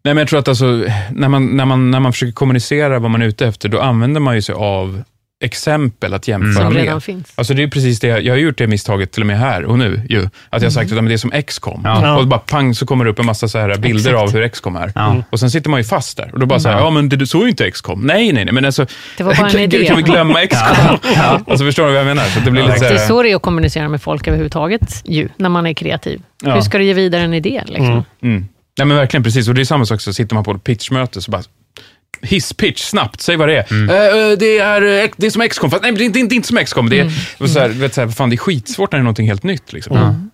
Nej, men jag tror att alltså, när, man, när, man, när man försöker kommunicera vad man är ute efter, då använder man ju sig av exempel att jämföra Som med. redan finns. Alltså det är precis det, jag har gjort det misstaget till och med här och nu. Ju, att jag har sagt att ja, men det är som XCOM. Ja. Och bara pang så kommer det upp en massa så här bilder Exakt. av hur XCOM är. Ja. Och sen sitter man ju fast där. Och då bara så här, Ja. ja men det, så är ju inte XCOM. Nej, nej, nej, men alltså. Det var bara en idé. kan vi glömma XCOM? Alltså förstår du vad jag menar? Så det blir lite så Det är här, så det är att kommunicera med folk överhuvudtaget, ju, när man är kreativ. Ja. Hur ska du ge vidare en idé? Liksom? Mm. Mm. Nej men verkligen, precis. Och det är samma sak, så sitter man på ett pitchmöte så bara hisspitch, snabbt, säg vad det är. Mm. Eh, det, är eh, det är som XCOM, fast nej, det är inte, inte, inte som XCOM. Det är, Mm. så här, vet, så här, fan, det är skitsvårt när det är någonting helt nytt. Liksom. Mm.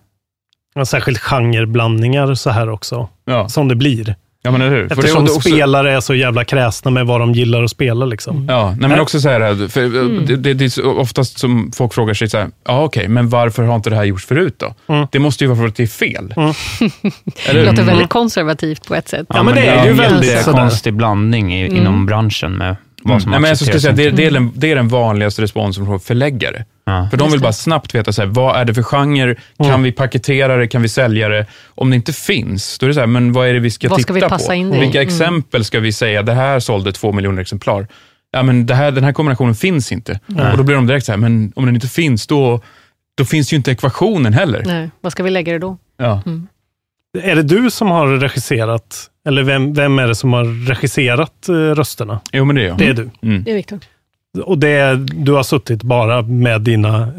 Ja, särskilt genreblandningar så här också, Ja. som det blir. Ja, men hur? Eftersom också- spelare är så jävla kräsna med vad de gillar att spela. Liksom. Ja, nej, men också så här, för Mm. det, det, det är oftast som folk frågar sig så här, ja okej, men varför har inte det här gjorts förut då? Mm. Det måste ju vara för att det är fel. Mm. Eller Det låter väldigt konservativt på ett sätt. Ja, men det är ju väldigt konstig blandning i, Mm. inom branschen med vad Mm. som Nej, men jag skulle säga, det, det, är den, det är den vanligaste responsen från förläggare. Ja. För de vill bara snabbt veta, så här, vad är det för genre? Kan Mm. vi paketera det? Kan vi sälja det? Om det inte finns, då är det så här, men vad är det vi ska Vad titta ska vi passa på? in det? Vilka Mm. exempel ska vi säga, det här sålde två miljoner exemplar. Ja, men det här, den här kombinationen finns inte. Nej. Och då blir de direkt så här, men om den inte finns, då, då finns ju inte ekvationen heller. Nej, vad ska vi lägga det då? Ja. Mm. Är det du som har regisserat? Eller vem, vem är det som har regisserat eh, rösterna? Jo, men det är jag. Det är du. Mm. Det är Viktor. Och det är, du har suttit bara med dina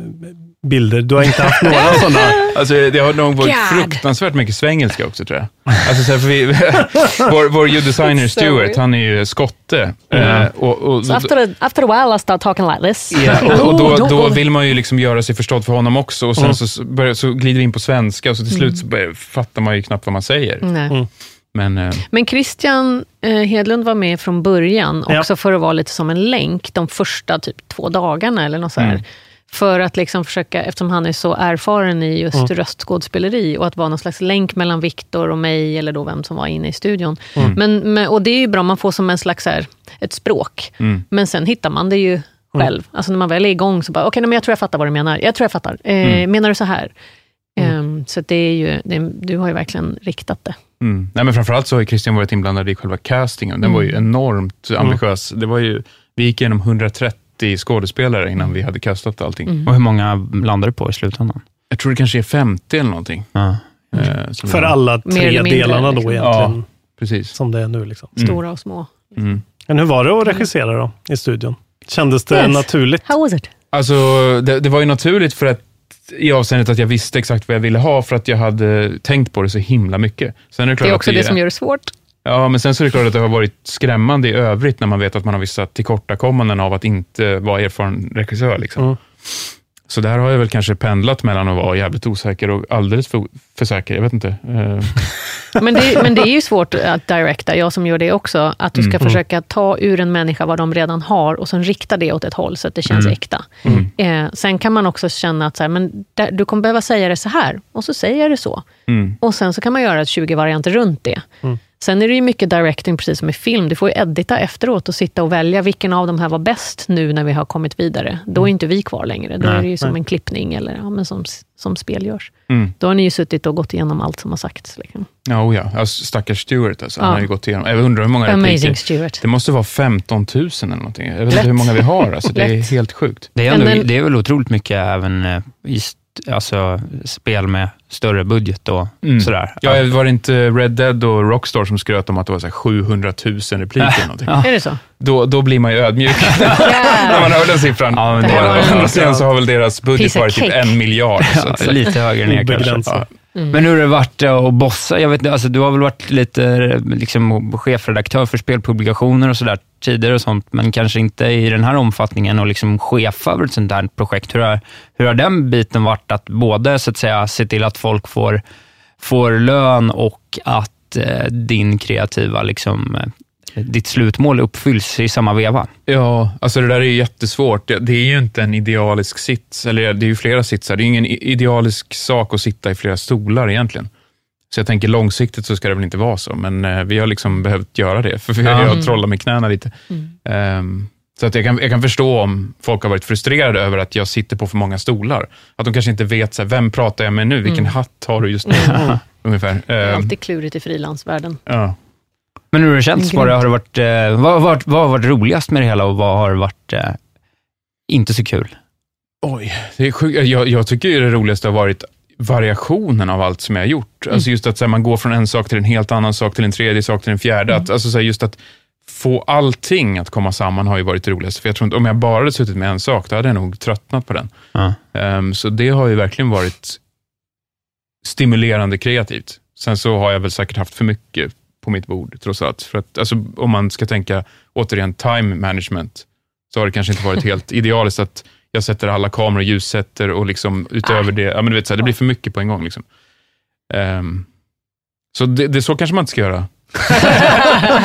bilder. Du har inte haft några sådana? Alltså, det har nog varit God. fruktansvärt mycket svengelska också, tror jag. Alltså, så här, för vi, vår, vår ljuddesigner Stuart, han är ju skotte. Mm. Eh, och, och, So after a, after a while I start talking like this. Ja, och, och då, då vill man ju liksom göra sig förstådd för honom också och sen Mm. så, så, börjar, så glider vi in på svenska och så till Mm. slut så börjar, fattar man ju knappt vad man säger. Nej. Men eh, Men Christian eh, Hedlund var med från början, Ja. också för att vara lite som en länk de första typ två dagarna eller något så här. Mm. För att liksom försöka, eftersom han är så erfaren i just Mm. röstskådespeleri och att vara någon slags länk mellan Viktor och mig, eller då vem som var inne i studion. Mm. Men, men, och det är ju bra, man får som en slags här, ett språk. Mm. Men sen hittar man det ju själv. Alltså när man väl är igång så bara, okej, men jag tror jag fattar vad du menar. Jag tror jag fattar. Eh, Mm. Menar du så här? Ehm, så det är ju, det, du har ju verkligen riktat det. mm. Nej, men framförallt så har Christian varit inblandad i själva castingen. Den Mm. var ju enormt ambitiös. Det var ju, vi gick igenom 130 skådespelare innan vi hade castat allting. Mm. Och hur många landar du på i slutändan? Jag tror det kanske är 50 eller någonting. Ja. Eh, som För alla Mer tre delarna då liksom. egentligen. Ja, precis. Som det är nu. Liksom. Mm. Stora och små. Mm. Men hur var det att regissera då, i studion? Kändes det Yes. naturligt? How was it? Alltså, det, det var ju naturligt för att i avseendet att jag visste exakt vad jag ville ha, för att jag hade tänkt på det så himla mycket. Sen är det, klart Det är att också det som gör det svårt. Ja, men sen så är det klart att det har varit skrämmande i övrigt när man vet att man har vissa tillkortakommanden av att inte vara erfaren regissör. Liksom. Mm. Så där har jag väl kanske pendlat mellan att vara jävligt osäker och alldeles för, för säker. Jag vet inte. Eh, Men det, men det är ju svårt att directa, jag som gör det också, att du ska Mm. försöka ta ur en människa vad de redan har och sen rikta det åt ett håll så att det känns Mm. äkta. Mm. Eh, sen kan man också känna att så här, men där, du kommer behöva säga det så här, och så säger jag det så. Mm. Och sen så kan man göra 20 varianter runt det. Mm. Sen är det ju mycket directing, precis som i film. Du får ju edita efteråt och sitta och välja vilken av de här var bäst nu när vi har kommit vidare. Då är inte vi kvar längre. Då Nej, är det ju som nej. en klippning, eller ja, men som, som spel görs. Mm. Då har ni ju suttit och gått igenom allt som har sagts. Liksom. Ja, oh ja. Alltså, stackars Stuart. Alltså. Han Ja. har ju gått igenom. Jag undrar hur många Amazing repliker. Stuart. Det måste vara 15 000 eller någonting. Jag vet inte hur många vi har. Alltså, det är helt sjukt. Det är, ändå, den- det är väl otroligt mycket även eh, i st- alltså, spel med större budget och Mm. sådär. Ja, var det inte Red Dead och Rockstar som skröt om att det var så här 700 000 repliker? eller någonting? Ja. Är det så? Då, då blir man ju ödmjuk när man hör den siffran. Ja, men Det var och, och sen så har väl deras budget varit typ en miljard. Så Ja, lite högre ner kanske. Ja. Men hur har det varit att bossa? Jag vet, inte, alltså, du har väl varit lite liksom, chefredaktör för spelpublikationer och sådär tidigare och sånt, men kanske inte i den här omfattningen och liksom chefa över ett sånt här projekt. Hur har, hur har den biten varit att både så att säga, se till att folk får, får lön och att eh, din kreativa, liksom, eh, ditt slutmål uppfylls i samma veva? Ja, alltså det där är ju jättesvårt. Det, det är ju inte en idealisk sits, eller det är ju flera sitsar. Det är ju ingen idealisk sak att sitta i flera stolar egentligen. Så jag tänker långsiktigt så ska det väl inte vara så, men eh, vi har liksom behövt göra det, för vi har Ja. ju trollat med knäna lite. Ehm, så att jag, kan, jag kan förstå om folk har varit frustrerade över att jag sitter på för många stolar. Att de kanske inte vet, så här, vem pratar jag med nu? Vilken Mm. hatt har du just nu? Ungefär. Det är Ehm, alltid klurigt i frilansvärlden. ja. Men hur har det känts? Det, har det varit, eh, vad, varit, vad har varit roligast med det hela och vad har varit eh, inte så kul? Oj, det är sjukt. Jag, jag tycker ju det roligaste har varit variationen av allt som jag har gjort. Mm. Alltså just att här, man går från en sak till en helt annan sak, till en tredje sak, till en fjärde. Mm. Att, alltså så här, just att få allting att komma samman har ju varit det roligaste. För jag tror inte, om jag bara hade suttit med en sak, då hade jag nog tröttnat på den. Ja. Ehm, så det har ju verkligen varit stimulerande kreativt. Sen så har jag väl säkert haft för mycket på mitt bord, trots allt. För att, alltså, om man ska tänka, återigen, time management, så har det kanske inte varit helt idealiskt att jag sätter alla kameror och ljussätter och liksom utöver det, ja, men du vet, så här, det blir för mycket på en gång. Liksom. Ehm, så det, det så kanske man inte ska göra.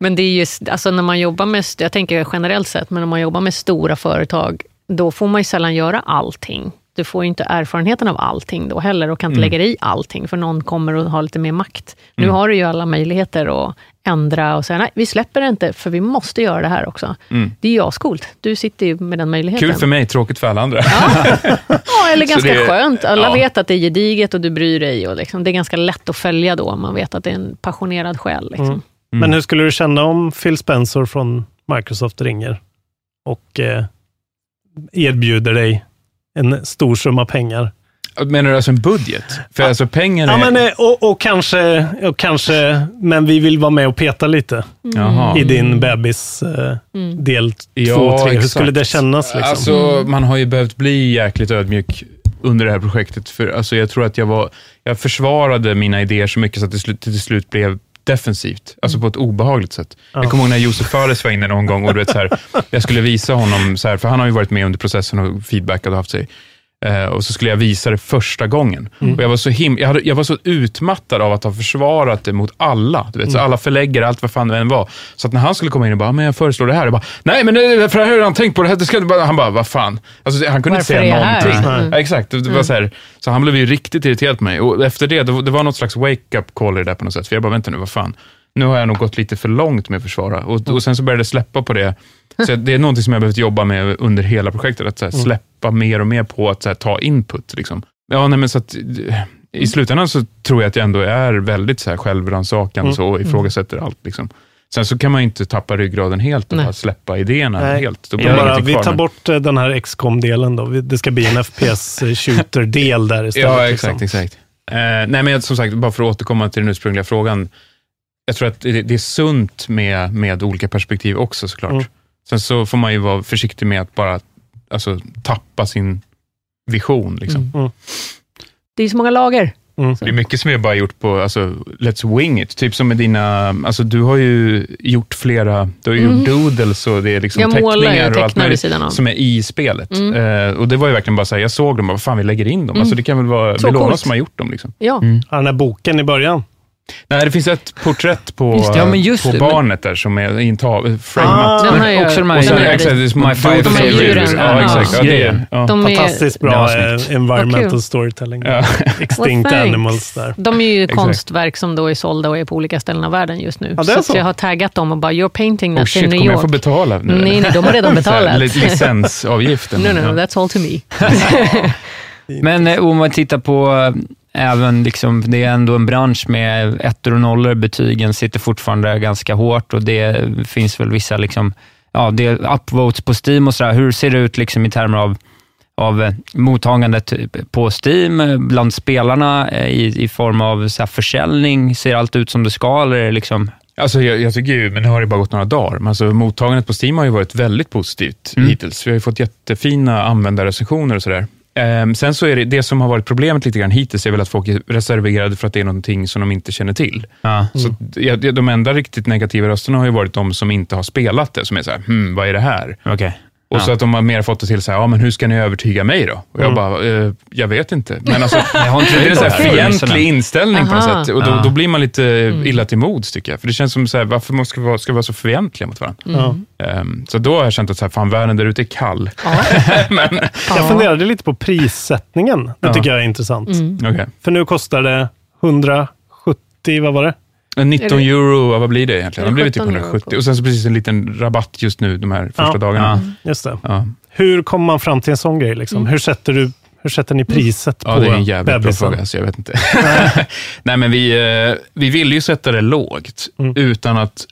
Men det är just, alltså när man jobbar med, jag tänker generellt sett, men när man jobbar med stora företag, då får man ju sällan göra allting. Du får ju inte erfarenheten av allting då heller och kan inte Mm. lägga i allting, för någon kommer att ha lite mer makt. Nu Mm. har du ju alla möjligheter att ändra och säga, nej, vi släpper det inte, för vi måste göra det här också. Mm. Det är ju ascoolt. Du sitter ju med den möjligheten. Kul för mig, tråkigt för alla andra. Ja, eller Så ganska det- skönt. Alla ja. vet att det är gediget och du bryr dig. Och liksom, det är ganska lätt att följa då, om man vet att det är en passionerad själ. Liksom. Mm. Men hur skulle du känna om Phil Spencer från Microsoft ringer och eh, erbjuder dig en stor summa pengar? Menar du alltså en budget? För alltså pengar är... Ja, men, eh, och, och, kanske, och kanske, men vi vill vara med och peta lite Jaha. i din bebis eh, Mm. del två Ja, tre. Hur exakt. skulle det kännas? Liksom? Alltså, man har ju behövt bli jäkligt ödmjuk under det här projektet. För alltså, jag tror att jag var, jag försvarade mina idéer så mycket så att det slut, till slut blev defensivt, alltså på ett obehagligt sätt. Ja. Jag kommer ihåg när Josef Fares var inne någon gång och du vet, så här, jag skulle visa honom, så här, för han har ju varit med under processen och feedbackat och haft sig. Eh, och så skulle jag visa det första gången. Mm. Och jag, var så him- jag, hade, jag var så utmattad av att ha försvarat det mot alla. Du vet, så Mm. alla förläggare, allt vad fan det än var. Så att när han skulle komma in och bara, "Ah, men jag föreslår det här. Jag bara, nej men det, för det här har han tänkt på. Det här, det ska, bara, han bara, vad fan. Alltså, han kunde Varför inte säga någonting. Mm. Ja, exakt, det, var Mm. så, här, så han blev ju riktigt irriterad på mig. Och efter det, det, var- det var något slags wake-up call i det där på något sätt. För jag bara, vänta nu, vad fan. Nu har jag nog gått lite för långt med att försvara. Och, och sen så började det släppa på det. Så det är någonting som jag behövt jobba med under hela projektet. Att så Mm. Släppa mer och mer på att så här, ta input. Liksom. Ja, nej, men så att, I slutändan så tror jag att jag ändå är väldigt så här, självrannsakan Mm. så, och ifrågasätter allt. Liksom. Sen så kan man ju inte tappa ryggraden helt och Nej. bara släppa idéerna Nej. helt. Då blir Ja, bara, vi tar men- bort eh, den här XCOM-delen då. Vi- Det ska bli en FPS-shooter-del där istället. Ja, liksom. exakt. exakt. Eh, nej, men som sagt, bara för att återkomma till den ursprungliga frågan. Jag tror att det, det är sunt med, med olika perspektiv också såklart. Mm. Sen så får man ju vara försiktig med att bara alltså, tappa sin vision. Liksom. Mm. Det är så många lager. Det är mycket som vi bara gjort på alltså, Let's Wing It. Typ som med dina, alltså du har ju gjort flera, du har ju Mm. gjort doodles och det är liksom Jag målar ju och teckningar och allt möjligt sidan av. som är i spelet. Mm. Eh, och det var ju verkligen bara så här, jag såg dem och vad fan vi lägger in dem. Mm. Alltså det kan väl vara Så Belona coolt. som har gjort dem. Liksom. Ja. Ja, den här boken i början. Nej, det finns ett porträtt på, Just det, ja, men just på det, men- barnet där som är i en tav- framat. Ah, Men också de här, och sen- här, exakt, det är My five och favorites. grejer. Ja, exakt. Ja, det är, ja. De är- Fantastiskt bra Ja, snyggt. eh, environmental storytelling. Ja. Extinct Well, animals där. De är ju Exakt. konstverk som då är sålda och är på olika ställen av världen just nu. Ja, är så så. jag har taggat dem och bara, you're painting Oh that in shit, New kommer York. jag få betala nu? Nej, nej, de har redan här, betalat. li- Licensavgiften. No, no, no, that's all to me. Men eh, om man tittar på eh, även, liksom, det är ändå en bransch med ettor och nollor. Betygen sitter fortfarande ganska hårt och det finns väl vissa, liksom, ja, det är upvotes på Steam och sådär. Hur ser det ut liksom, i termer av av eh, mottagandet på Steam eh, bland spelarna eh, i, i form av så här, försäljning? Ser allt ut som det ska eller är det liksom... Alltså jag, jag tycker ju, men det har ju bara gått några dagar, men alltså mottagandet på Steam har ju varit väldigt positivt Mm. hittills. Vi har ju fått jättefina användarrecensioner och sådär. Ehm, sen så är det, det som har varit problemet lite grann hittills är väl att folk är reserverade för att det är någonting som de inte känner till. Ja. Så det- de enda riktigt negativa rösterna har ju varit de som inte har spelat det, som är så här, hmm, vad är det här? Okej. Och Ja. så att de har mer fått det till så här, ja men hur ska ni övertyga mig då? Och jag Mm. bara, eh, jag vet inte. Men alltså, Jag har inte det är en fientlig inställning på Aha. något sätt. Och då, Ja. då blir man lite illa till mods tycker jag. För det känns som, så här, varför måste vi vara, ska vi vara så fientliga mot varandra? Ja. Ehm, så då har jag känt att så här, fan, världen där ute är kall. men, Jag funderade lite på prissättningen. Det tycker jag är intressant. Mm. okej. För nu kostar det 170, vad var det? 19 euro, vad blir det egentligen? Det blir typ 17 euro 170. Och sen så precis en liten rabatt just nu, de här första Ja. dagarna. Just det. Ja. Hur kommer man fram till en sån grej? Liksom? Hur, sätter du, hur sätter ni priset Ja, på det är en jävligt bra bebisen? fråga, så jag vet inte. Nej, men vi, eh, vi vill ju sätta det lågt, Mm. utan att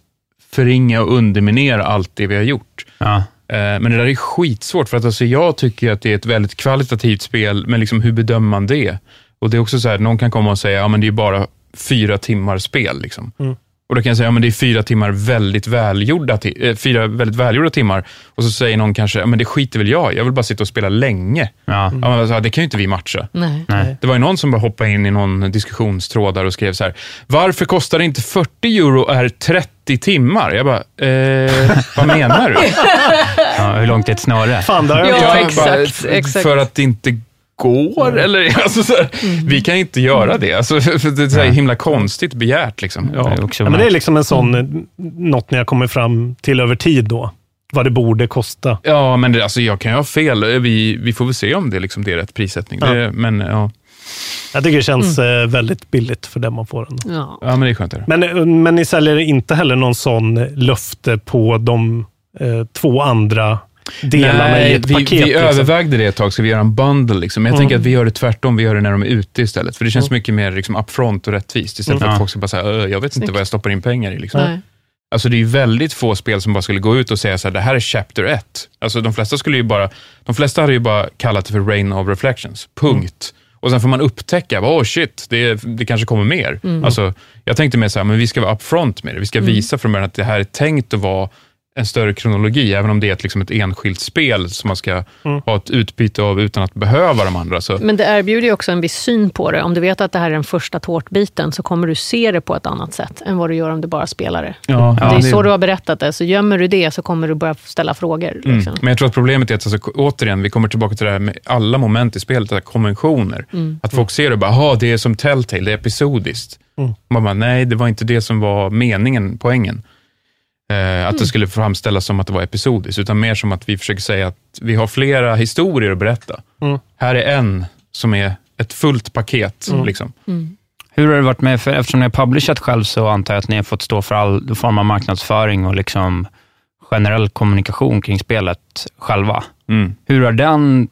förringa och underminera allt det vi har gjort. Ja. Eh, Men det där är skitsvårt, för att alltså jag tycker att det är ett väldigt kvalitativt spel, men liksom hur bedömer man det? Och det är också så här, någon kan komma och säga, ja men det är bara fyra timmar spel. Liksom. Mm. Och då kan jag säga, ja men det är fyra timmar väldigt välgjorda, ti- eh, fyra väldigt välgjorda timmar. Och så säger någon kanske, ja men det skiter väl jag jag vill bara sitta och spela länge. Ja. Ja, men alltså, det kan ju inte vi matcha. Nej. Nej. Det var ju någon som bara hoppade in i någon diskussionstråd där och skrev så här, varför kostar det inte 40 euro och är 30 timmar? Jag bara, eh, vad menar du? Ja, hur långt är ett snöre? Fan, där Ja, exakt, bara, exakt. För att det inte går, eller? Alltså, så här, Vi kan inte göra det. Alltså, för det är så himla konstigt begärt. Liksom. Det är Ja. också Ja, men det är liksom en sån, något ni har kommit fram till över tid då. Vad det borde kosta. ja, men det, alltså, jag kan ju ha fel. Vi, vi får väl se om det, liksom, det är rätt prissättning. Ja. Det, men, ja. Jag tycker det känns eh, väldigt billigt för det man får. Ändå. Ja. ja, men det är skönt. Men, eh, men ni säljer inte heller någon sån löfte på de eh, två andra delarna i ett vi, paket? vi liksom. övervägde det ett tag, ska vi göra en bundle? Liksom. Men jag Mm. tänker att vi gör det tvärtom, vi gör det när de är ute istället. För det känns mycket mer liksom, upfront och rättvist, istället för Mm. att folk ska bara säga, "Ö, jag vet inte Snyggt. vad jag stoppar in pengar i. Liksom. Nej. Alltså det är ju väldigt få spel som bara skulle gå ut och säga så här, det här är chapter 1. Alltså de flesta skulle ju bara, de flesta hade ju bara kallat det för Rain of Reflections, punkt. Och sen får man upptäcka, oh shit, det, det kanske kommer mer. Mm. Alltså, jag tänkte mer så här, men vi ska vara upfront med det. Vi ska Mm. visa från början att det här är tänkt att vara en större kronologi, även om det är ett, liksom ett enskilt spel som man ska Mm. ha ett utbyte av utan att behöva de andra. Så, Men det erbjuder ju också en viss syn på det. Om du vet att det här är den första tårtbiten så kommer du se det på ett annat sätt än vad du gör om du bara spelar det. Ja, det ja, är det- så du har berättat det. Så gömmer du det så kommer du börja ställa frågor. Mm. Liksom. Men jag tror att problemet är att, alltså, återigen, vi kommer tillbaka till det här med alla moment i spelet, det här konventioner. Mm. Att folk ser det och bara, det är som Telltale, det är episodiskt. Mm. Man bara, nej, det var inte det som var meningen, poängen. Eh, att Mm. det skulle framställas som att det var episodiskt, utan mer som att vi försöker säga att vi har flera historier att berätta. Mm. Här är en som är ett fullt paket. Mm. Liksom. Hur har det varit med, för eftersom ni har publishat själv så antar jag att ni har fått stå för all form av marknadsföring och liksom generell kommunikation kring spelet själva. Mm. Hur har den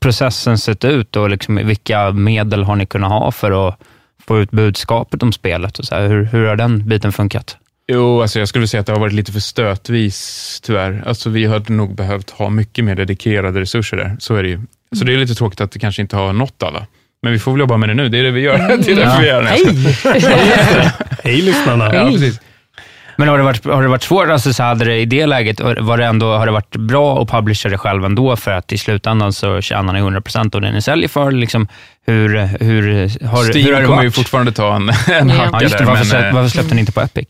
processen sett ut och liksom vilka medel har ni kunnat ha för att få ut budskapet om spelet? Och så här? Hur, hur har den biten funkat? Jo, alltså jag skulle säga att det har varit lite för stötvis, tyvärr. Alltså vi hade nog behövt ha mycket mer dedikerade resurser där. Så är det ju. Så det är lite tråkigt att det kanske inte har nått alla. Men vi får väl jobba med det nu. Det är det vi gör. Det är därför vi gör det. Hej! Hej lyssnarna. Ja, precis. Men har det varit, har det varit svårt, alltså så hade det i det läget, var det ändå, har det varit bra att publisha det själv ändå, för att i slutändan så tjänar ni 100% av det ni säljer för? Liksom, hur, hur, har, Steam hur har det kommer varit? ju fortfarande ta en, en Ja, hacka just det, där. varför, men, släpp, eh, varför släppte ni inte på Epic?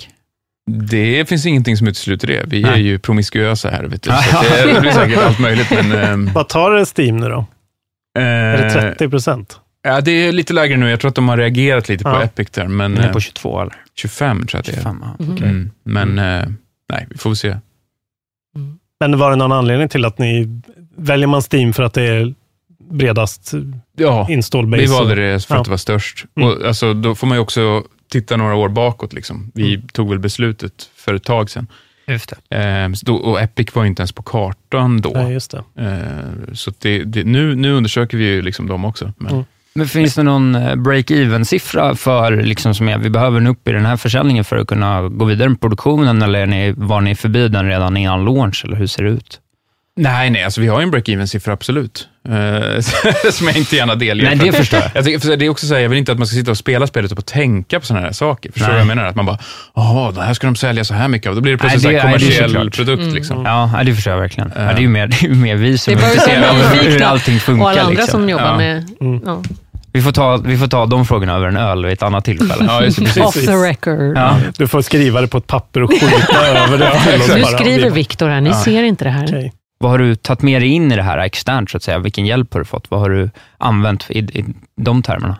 Det finns ingenting som utesluter det. Vi är Nej. ju promiskuösa här, vet du. Så det, det blir säkert allt möjligt. Men, ehm, Vad tar det Steam nu då? Är det eh, 30 procent? Ja, det är lite lägre nu. Jag tror att de har reagerat lite på Ja. Epic där. Men, är eh, på 22 eller? 25 tror jag att det är. 25, ja, Mhm. okej. Mm. Men eh, nej, vi får väl se. Men var det någon anledning till att ni, väljer man Steam för att det är bredast Ja, install base? vi valde det för Ja. att det var störst. Mm. Och, alltså, då får man ju också titta några år bakåt. Liksom. Vi tog väl beslutet för ett tag sedan. Just det. Eh, då, och Epic var inte ens på kartan då. Nej, just det. Eh, så det, det, nu, nu undersöker vi ju liksom dem också. Men, Mm. Men finns det någon eh, break-even-siffra för, liksom, som är, vi behöver nå upp i den här försäljningen för att kunna gå vidare med produktionen, eller är ni, var ni förbi den redan innan launch, eller hur ser det ut? Nej, nej, alltså vi har ju en break-even-siffra, absolut. Eh, som jag inte gärna delger. Nej, För det förstår jag. jag. tycker- för det är också så här, jag vill inte att man ska sitta och spela spelet och tänka på sådana här saker. Förstår du Nej. vad jag menar? Att man bara, jaha, det här ska de sälja så här mycket av. Då blir det plötsligt Nej, det- så här nej, det är kommersiell såklart. produkt. Mm. Liksom. Ja, nej, det förstår jag verkligen. Ja, det är ju mer, det är ju mer vi som Det är intresserade av hur allting funkar. Och alla andra liksom. som jobbar ja. med... Mm. Ja. Vi får, ta, vi får ta de frågorna över en öl vid ett annat tillfälle. Ja, just. Off the record. Ja. Du får skriva det på ett papper och skjuta över det. Nu skriver Vi- Viktor här, ni Ja. ser inte det här. Okej. Vad har du tagit med dig in i det här externt, så att säga? Vilken hjälp har du fått? Vad har du använt i, i de termerna?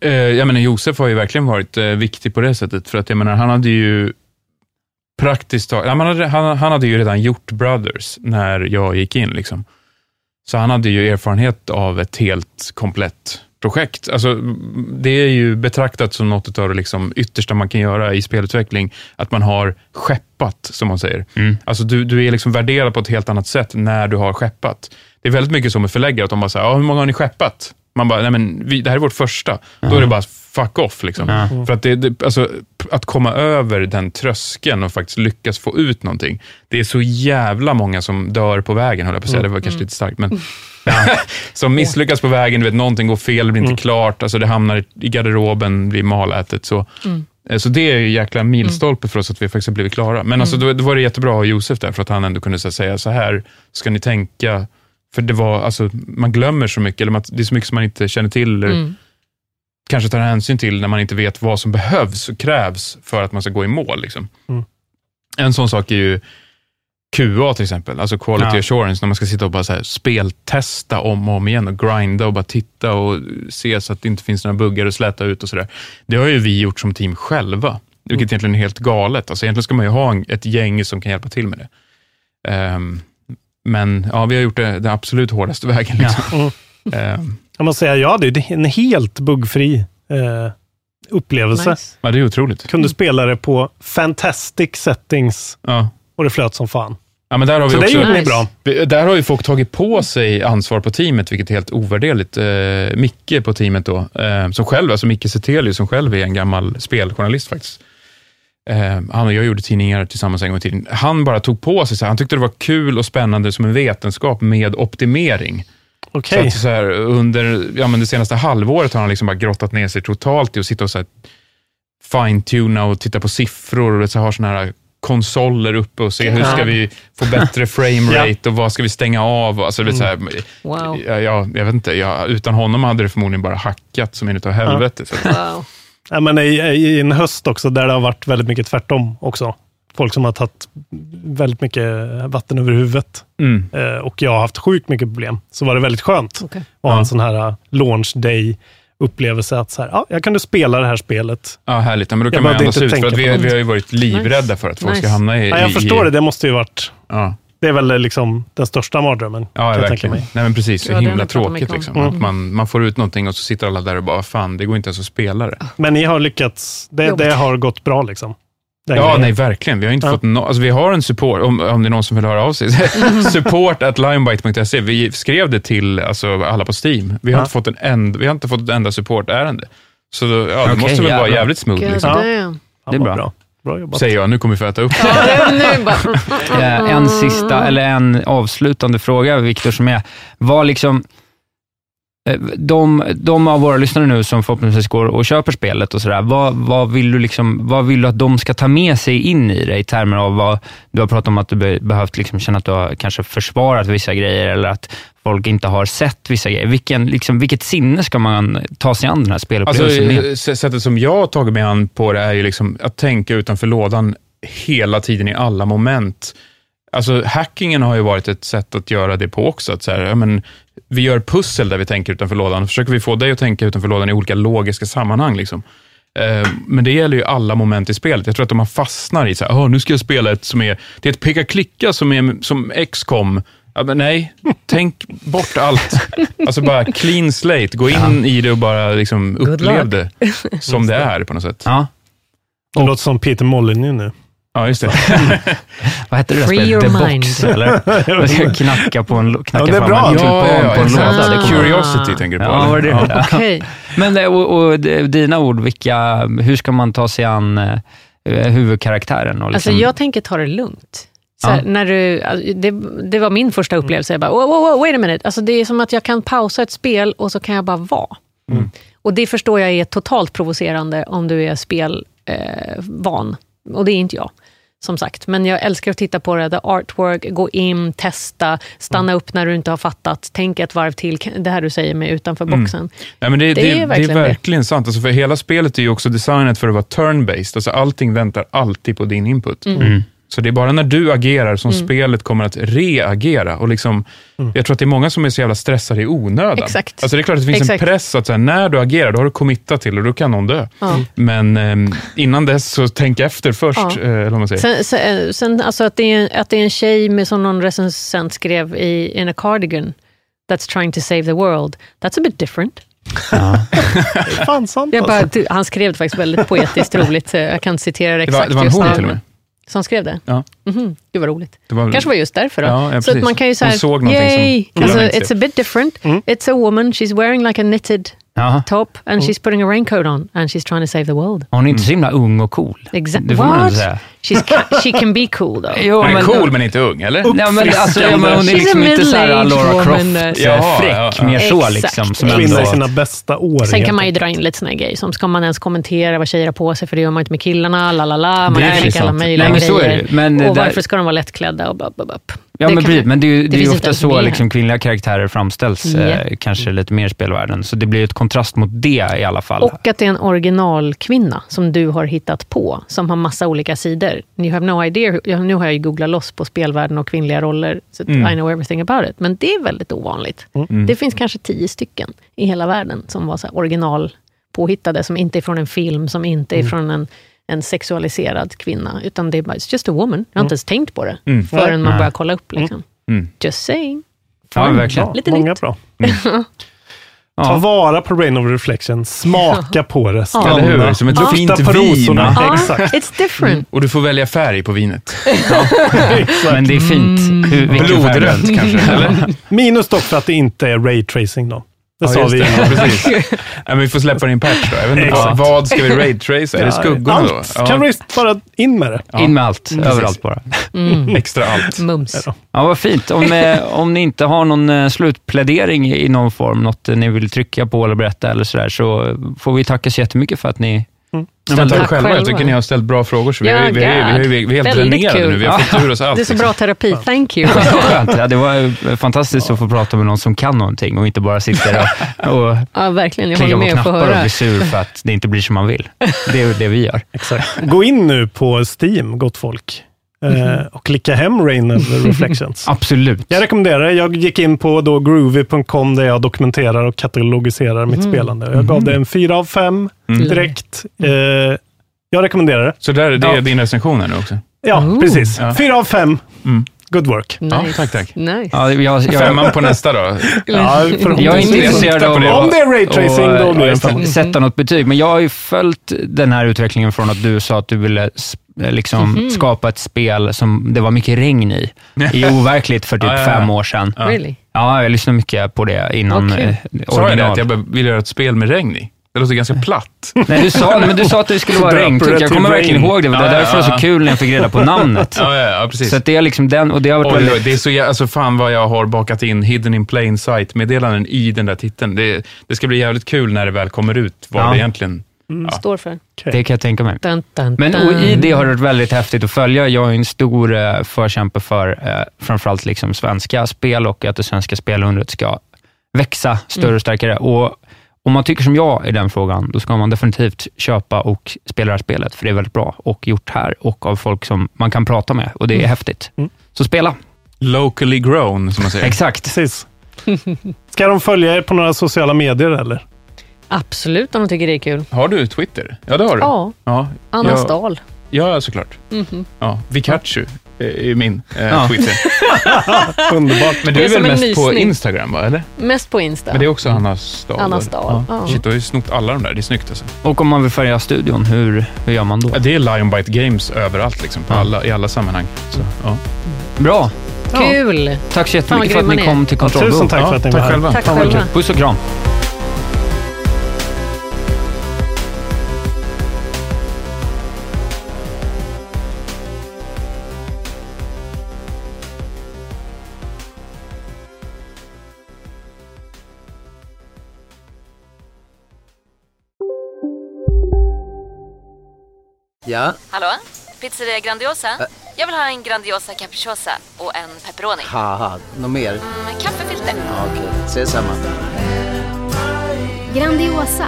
Eh, jag menar, Josef har ju verkligen varit eh, viktig på det sättet. För att jag menar, han hade ju praktiskt taget, han hade, han, han hade ju redan gjort Brothers när jag gick in. Liksom. Så han hade ju erfarenhet av ett helt komplett projekt. Alltså, det är ju betraktat som något av det liksom yttersta man kan göra i spelutveckling, att man har skeppat, som man säger. Mm. Alltså, du, du är liksom värderad på ett helt annat sätt när du har skeppat. Det är väldigt mycket som med förläggare, att de bara säger, ja, hur många har ni skeppat? Man bara, nej men vi, det här är vårt första. Då är det bara fuck off. Liksom. Ja. För att, det, det, alltså, att komma över den tröskeln och faktiskt lyckas få ut någonting. Det är så jävla många som dör på vägen, höll jag på att säga. Det var kanske lite starkt. Men, som misslyckas på vägen, du vet, någonting går fel, det blir inte klart, alltså, det hamnar i- garderoben, blir malätet. Så. Mm. Eh, Så det är ju jäkla milstolpe för oss att vi faktiskt har blivit klara. Men alltså, då, då var det jättebra att ha Josef där, för att han ändå kunde så säga, så här ska ni tänka. För det var, alltså, man glömmer så mycket, eller man, det är så mycket som man inte känner till, eller Mm. kanske tar hänsyn till när man inte vet vad som behövs och krävs för att man ska gå i mål. Liksom. Mm. En sån sak är ju QA till exempel, alltså quality Ja. assurance, när man ska sitta och bara så här, speltesta om och om igen och grinda och bara titta och se så att det inte finns några buggar och släta ut och sådär. Det har ju vi gjort som team själva, vilket egentligen är helt galet. Alltså egentligen ska man ju ha en, ett gäng som kan hjälpa till med det. Ehm, men ja, vi har gjort det den absolut hårdaste vägen. Liksom. Mm. Ehm, Jag måste säga, ja, det är en helt buggfri eh, upplevelse. Nice. ja, det är otroligt. Kunde spela det på fantastic settings Ja. Och det flöt som fan. Ja, men där har vi Så det också, gjorde ni bra. Där har ju folk tagit på sig ansvar på teamet, vilket är helt ovärderligt. Eh, Micke på teamet då, eh, som själv, alltså Micke Setelius, som själv är en gammal speljournalist faktiskt. Eh, han och jag gjorde tidningar tillsammans en gång i tiden. Han bara tog på sig, så här, han tyckte det var kul och spännande som en vetenskap med optimering. Okej. Så att så här, under ja, men det senaste halvåret har han liksom bara grottat ner sig totalt i att sitta och så här, fine-tuna och titta på siffror och så har såna här konsoler uppe och se hur ska Ja. vi få bättre framerate och vad ska vi stänga av? Alltså, det så här, Wow. ja, ja, jag vet inte, ja, utan honom hade det förmodligen bara hackat som in utav helvete. Att- Wow. Ja, men i, I en höst också, där det har varit väldigt mycket tvärtom också. Folk som har tagit väldigt mycket vatten över huvudet. Mm. Eh, och jag har haft sjukt mycket problem. Så var det väldigt skönt Okej. att ha en sån här uh, launch day upplevelse att så här, ja, jag kunde spela det här spelet. Ja, härligt. Ja, men då Jag kan man behövde andas inte ut, för att vi, på det. vi har ju varit livrädda för att folk ska Nice. hamna i... Ja, jag i, förstår i, det, det måste ju varit... Ja, Det är väl liksom den största mardrömmen. ja kan jag tänka verkligen. mig. Nej, men precis. Så himla tråkigt. Liksom. Mm. Att man, man får ut någonting och så sitter alla där och bara, fan, det går inte ens att spela det. Men ni har lyckats, det, det har gått bra liksom? Ja, grejen. nej, verkligen. Vi har inte Ja. fått no alltså, Vi har en support, om, om det är någon som vill höra av sig. support at lionbite.se. Vi skrev det till alltså, alla på Steam. Vi har, Ja. inte, fått en end, vi har inte fått ett enda supportärende. Så då, ja, det måste väl vara jävligt smooth, God liksom. Ja, det är bra. bra. Bra jobbat. säger jag. Nu kommer vi få äta upp. Bara... Eh, en sista, eller en avslutande fråga, Viktor, som är, vad liksom, de, de av våra lyssnare nu som förhoppningsvis går och köper spelet och sådär, vad, vad, vill du liksom, vad vill du att de ska ta med sig in i det i termer av vad, du har pratat om att du be, behövt liksom känna att du har kanske försvarat vissa grejer eller att folk inte har sett vissa grejer. Vilken, liksom, vilket sinne ska man ta sig an den här Alltså, spelupplevelsen med? eh, sättet som jag har tagit mig an på det är ju liksom att tänka utanför lådan hela tiden i alla moment. Alltså, hackingen har ju varit ett sätt att göra det på också. Att så här, ja, men, vi gör pussel där vi tänker utanför lådan. Försöker vi få dig att tänka utanför lådan i olika logiska sammanhang. Liksom. Eh, Men det gäller ju alla moment i spelet. Jag tror att om man fastnar i så här, "Åh, nu ska jag spela ett som är, det är ett peka-klicka som är som XCOM. Ja, men nej, tänk bort allt. Alltså bara clean slate, gå in i det och bara liksom upplev det som det är på något sätt. Ja, Det låter som Peter Molyneux nu. Ja, just det. vad hette det där Free spelet? your The mind. Box, eller? Man ska knacka på en, knacka Ja, det är fram bra. en Ja, tulpan ja, på en låda. Ihåg. Curiosity tänker du på? Ja, var det? Ja. Okej. Men eh, och, och dina ord, vilka, hur ska man ta sig an eh, huvudkaraktären? Och Alltså liksom, jag tänker ta det lugnt. Så här, Ja. när du, alltså, det, det var min första upplevelse. Jag bara, wow, wow, wow, wait a minute. Alltså, det är som att jag kan pausa ett spel och så kan jag bara vara. Och det förstår jag är totalt provocerande om du är spelvan. Eh, van. Och det är inte jag. Som sagt, men jag älskar att titta på det. The artwork, gå in, testa, stanna upp när du inte har fattat, tänk ett varv till. Det här du säger med utanför Mm. boxen. Ja, men det, Det det, är det är verkligen verkligen, det. sant. Alltså för hela spelet är ju också designat för att vara turn-based. Alltså allting väntar alltid på din input. Mm. Så det är bara när du agerar som Mm. spelet kommer att reagera. Och liksom, Jag tror att det är många som är så jävla stressade i onödan. Exakt. Alltså det är klart att det finns Exakt. en press att så här, när du agerar, då har du committat till och då kan någon dö. Ja. Men eh, innan dess, så tänk efter först. Ja. Eh, man säger. Sen, sen, sen alltså att, det är, att det är en tjej med, som någon recensent skrev i In a cardigan, that's trying to save the world. That's a bit different. Det är fan sant Jag bara, alltså. ty- han skrev det faktiskt väldigt poetiskt roligt. eh, Jag kan citera det det, var, exakt det var en hon till och med. Som skrev det? Ja. Mhm, Gud vad roligt. Det var, kanske var just därför då. Ja, ja, så att man kan ju säga, såg någonting som yay! killarna Alltså, it's a bit different. Mm. It's a woman, she's wearing like a knitted Ja. top and she's putting a raincoat on and she's trying to save the world. Hon är inte så himla ung och cool. Exactly. Det får man ändå säga. She's ca- she can be cool though. Jo, men- cool men inte ung, eller? Nej, men, alltså, ja, men hon är She's liksom a inte så här middle-aged Laura Croft, woman, eh, Jaha, fräck, ja, ja. mer så Exakt. liksom. Som Kvinna i ändå, sina bästa år. Sen kan man ju dra in lite såna här grejer, som ska man ens kommentera vad tjejer har på sig, för det gör man inte med killarna, la la la, man Det är kan ju skicka alla möjliga Nej, men så är grejer. det. Men och där- varför ska de vara lättklädda och bap, bap, bap. Ja, Det men, kan- precis, men det är ju, det är ju ofta så liksom, kvinnliga karaktärer framställs, Ja. eh, kanske lite mer i spelvärlden. Så det blir ett kontrast mot det i alla fall. Och att det är en originalkvinna som du har hittat på, som har massa olika sidor. You have no idea. Nu har jag ju googlat loss på spelvärlden och kvinnliga roller, så att Mm. I know everything about it. Men det är väldigt ovanligt. Mm. Det finns kanske tio stycken i hela världen som var så här original påhittade, som inte är från en film, som inte Mm. är från en, en sexualiserad kvinna, utan det är bara, it's just a woman. Jag har inte ens tänkt på det Mm. förrän man börjar kolla upp. Liksom. Mm. Just saying. Ja, verkligen. Lite många nytt. bra. Ja. Ta vara på Brain of Reflection, smaka på det, stanna. Eller hur? Som ett Lukta fint på vin. rosorna. Ja, Exakt. it's different. Och du får välja färg på vinet. Men det är fint. Mm. Blodrött kanske, eller? Minus dock för att det inte är ray tracing då. Det sa just vi det. Ja, precis. ja, men vi får släppa in patch då. Jag vet inte, vad, ska vi raid-trace? Är det skuggorna allt. då? Kan vi bara in med det? In med allt, Mm. överallt bara. Mm. Extra allt. Mums. Ja, vad fint. Om, eh, om ni inte har någon eh, slutplädering i någon form, något eh, ni vill trycka på eller berätta eller sådär, så får vi tacka så jättemycket för att ni Men tack själva. Jag tycker ni har ställt bra frågor. Så vi, Ja, är- vi, är- vi, är- vi, är- vi är helt Väldigt dränerade kul. nu. Vi har fått ur oss allt. Det är så bra terapi. Thank you. Ja, det var fantastiskt att få prata med någon som kan någonting och inte bara sitter och, och Ja, verkligen. Jag klickar på knappar och blir sur för att det inte blir som man vill. Det är det vi gör. Exakt. Gå in nu på Steam, gott folk, eh, Mhm. och klicka hem Rain of Reflections. Absolut. Jag rekommenderar det. Jag gick in på då groovy.com där jag dokumenterar och katalogiserar mitt Mm. spelande. Jag gav Mhm. det en 4 av 5 Mm. direkt. Eh, jag rekommenderar det. Så där, det är Ja. din recension här nu också? Ja, precis. Ja. 4 av 5. Mm. Good work. Ja, tack, tack. Nice. Ja, jag, jag, Femman på nästa då? Ja, jag är inte intresserad av Om det är raytracing, då blir det en att femma. sätta något betyg, men jag har ju följt den här utvecklingen från att du sa att du ville eh, liksom Mhm. skapa ett spel som det var mycket regn i, i overkligt för typ Ja, ja, ja. fem år sedan. Ja. Really? Ja, jag lyssnade mycket på det innan Okej. eh, Sa jag det, att jag vill göra ett spel med regn i? Det låter ganska platt. Nej, du sa, men du sa att det skulle vara det Jag kommer verkligen ihåg det. Det var Ja, ja, därför det var så kul när jag fick reda på namnet. Ja, ja, precis. Så att det är liksom den, och det har varit Oj, väldigt... oj, det är så alltså fan vad jag har bakat in hidden in plain sight-meddelanden i den där titeln. Det, det ska bli jävligt kul när det väl kommer ut vad Ja. det egentligen... Ja. Står för. Det kan jag tänka mig. Dun, dun, Men dun. och i det har det varit väldigt häftigt att följa. Jag är en stor eh, förkämpe för eh, framförallt liksom svenska spel och att det svenska spelundret ska växa större Mm. och starkare. Och om man tycker som jag i den frågan, då ska man definitivt köpa och spela det här spelet, för det är väldigt bra och gjort här och av folk som man kan prata med och det är Mm. häftigt. Mm. Så spela. Locally grown, som man säger. Exakt. Precis. Ska de följa er på några sociala medier eller? Absolut, om de tycker det är kul. Har du Twitter? Ja, det har du. Ja, ja. Anna ja. Stahl. Ja, såklart. Mhm. Ja, Vikachu är min eh, Ja. Twitter. Underbart. Men du är är väl mest på. Instagram, va? Eller? Mest på Insta. Men det är också Anna Stahl. Anna? Stahl, ja. Shit, du har ju snott alla de där. Det är snyggt alltså. Och om man vill följa studion, hur, hur gör man då? Ja, det är Lionbite Games överallt, liksom, på Ja. alla, i alla sammanhang. Så, ja. Bra. Kul! Tack så jättemycket för att ni kom till Ja, Kontrollbord. tusen tack för att ni var här. Tack själva. Puss och kram. Ja, Hallå? Pizzeria Grandiosa? Jag vill ha en Grandiosa capriciosa och en pepperoni. något mer? Med kaffefilter. Ja, Okej, ses samma. Grandiosa,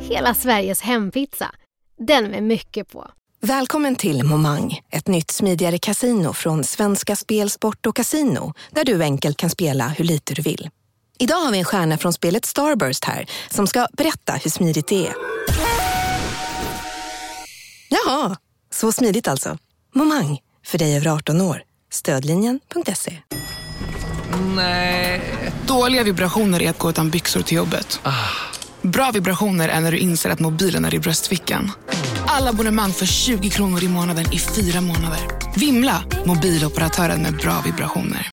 hela Sveriges hempizza. Den med mycket på. Välkommen till Momang, ett nytt smidigare kasino från Svenska Spel, Sport och Casino där du enkelt kan spela hur lite du vill. Idag har vi en stjärna från spelet Starburst här som ska berätta hur smidigt det är. Jaha, så smidigt alltså. Momang, för dig över 18 år. Stödlinjen.se. Nej. Dåliga vibrationer är att gå utan byxor till jobbet. Bra vibrationer är när du inser att mobilen är i bröstfickan. Alla abonnemang för 20 kronor i månaden i fyra månader. Vimla! Mobiloperatören med bra vibrationer.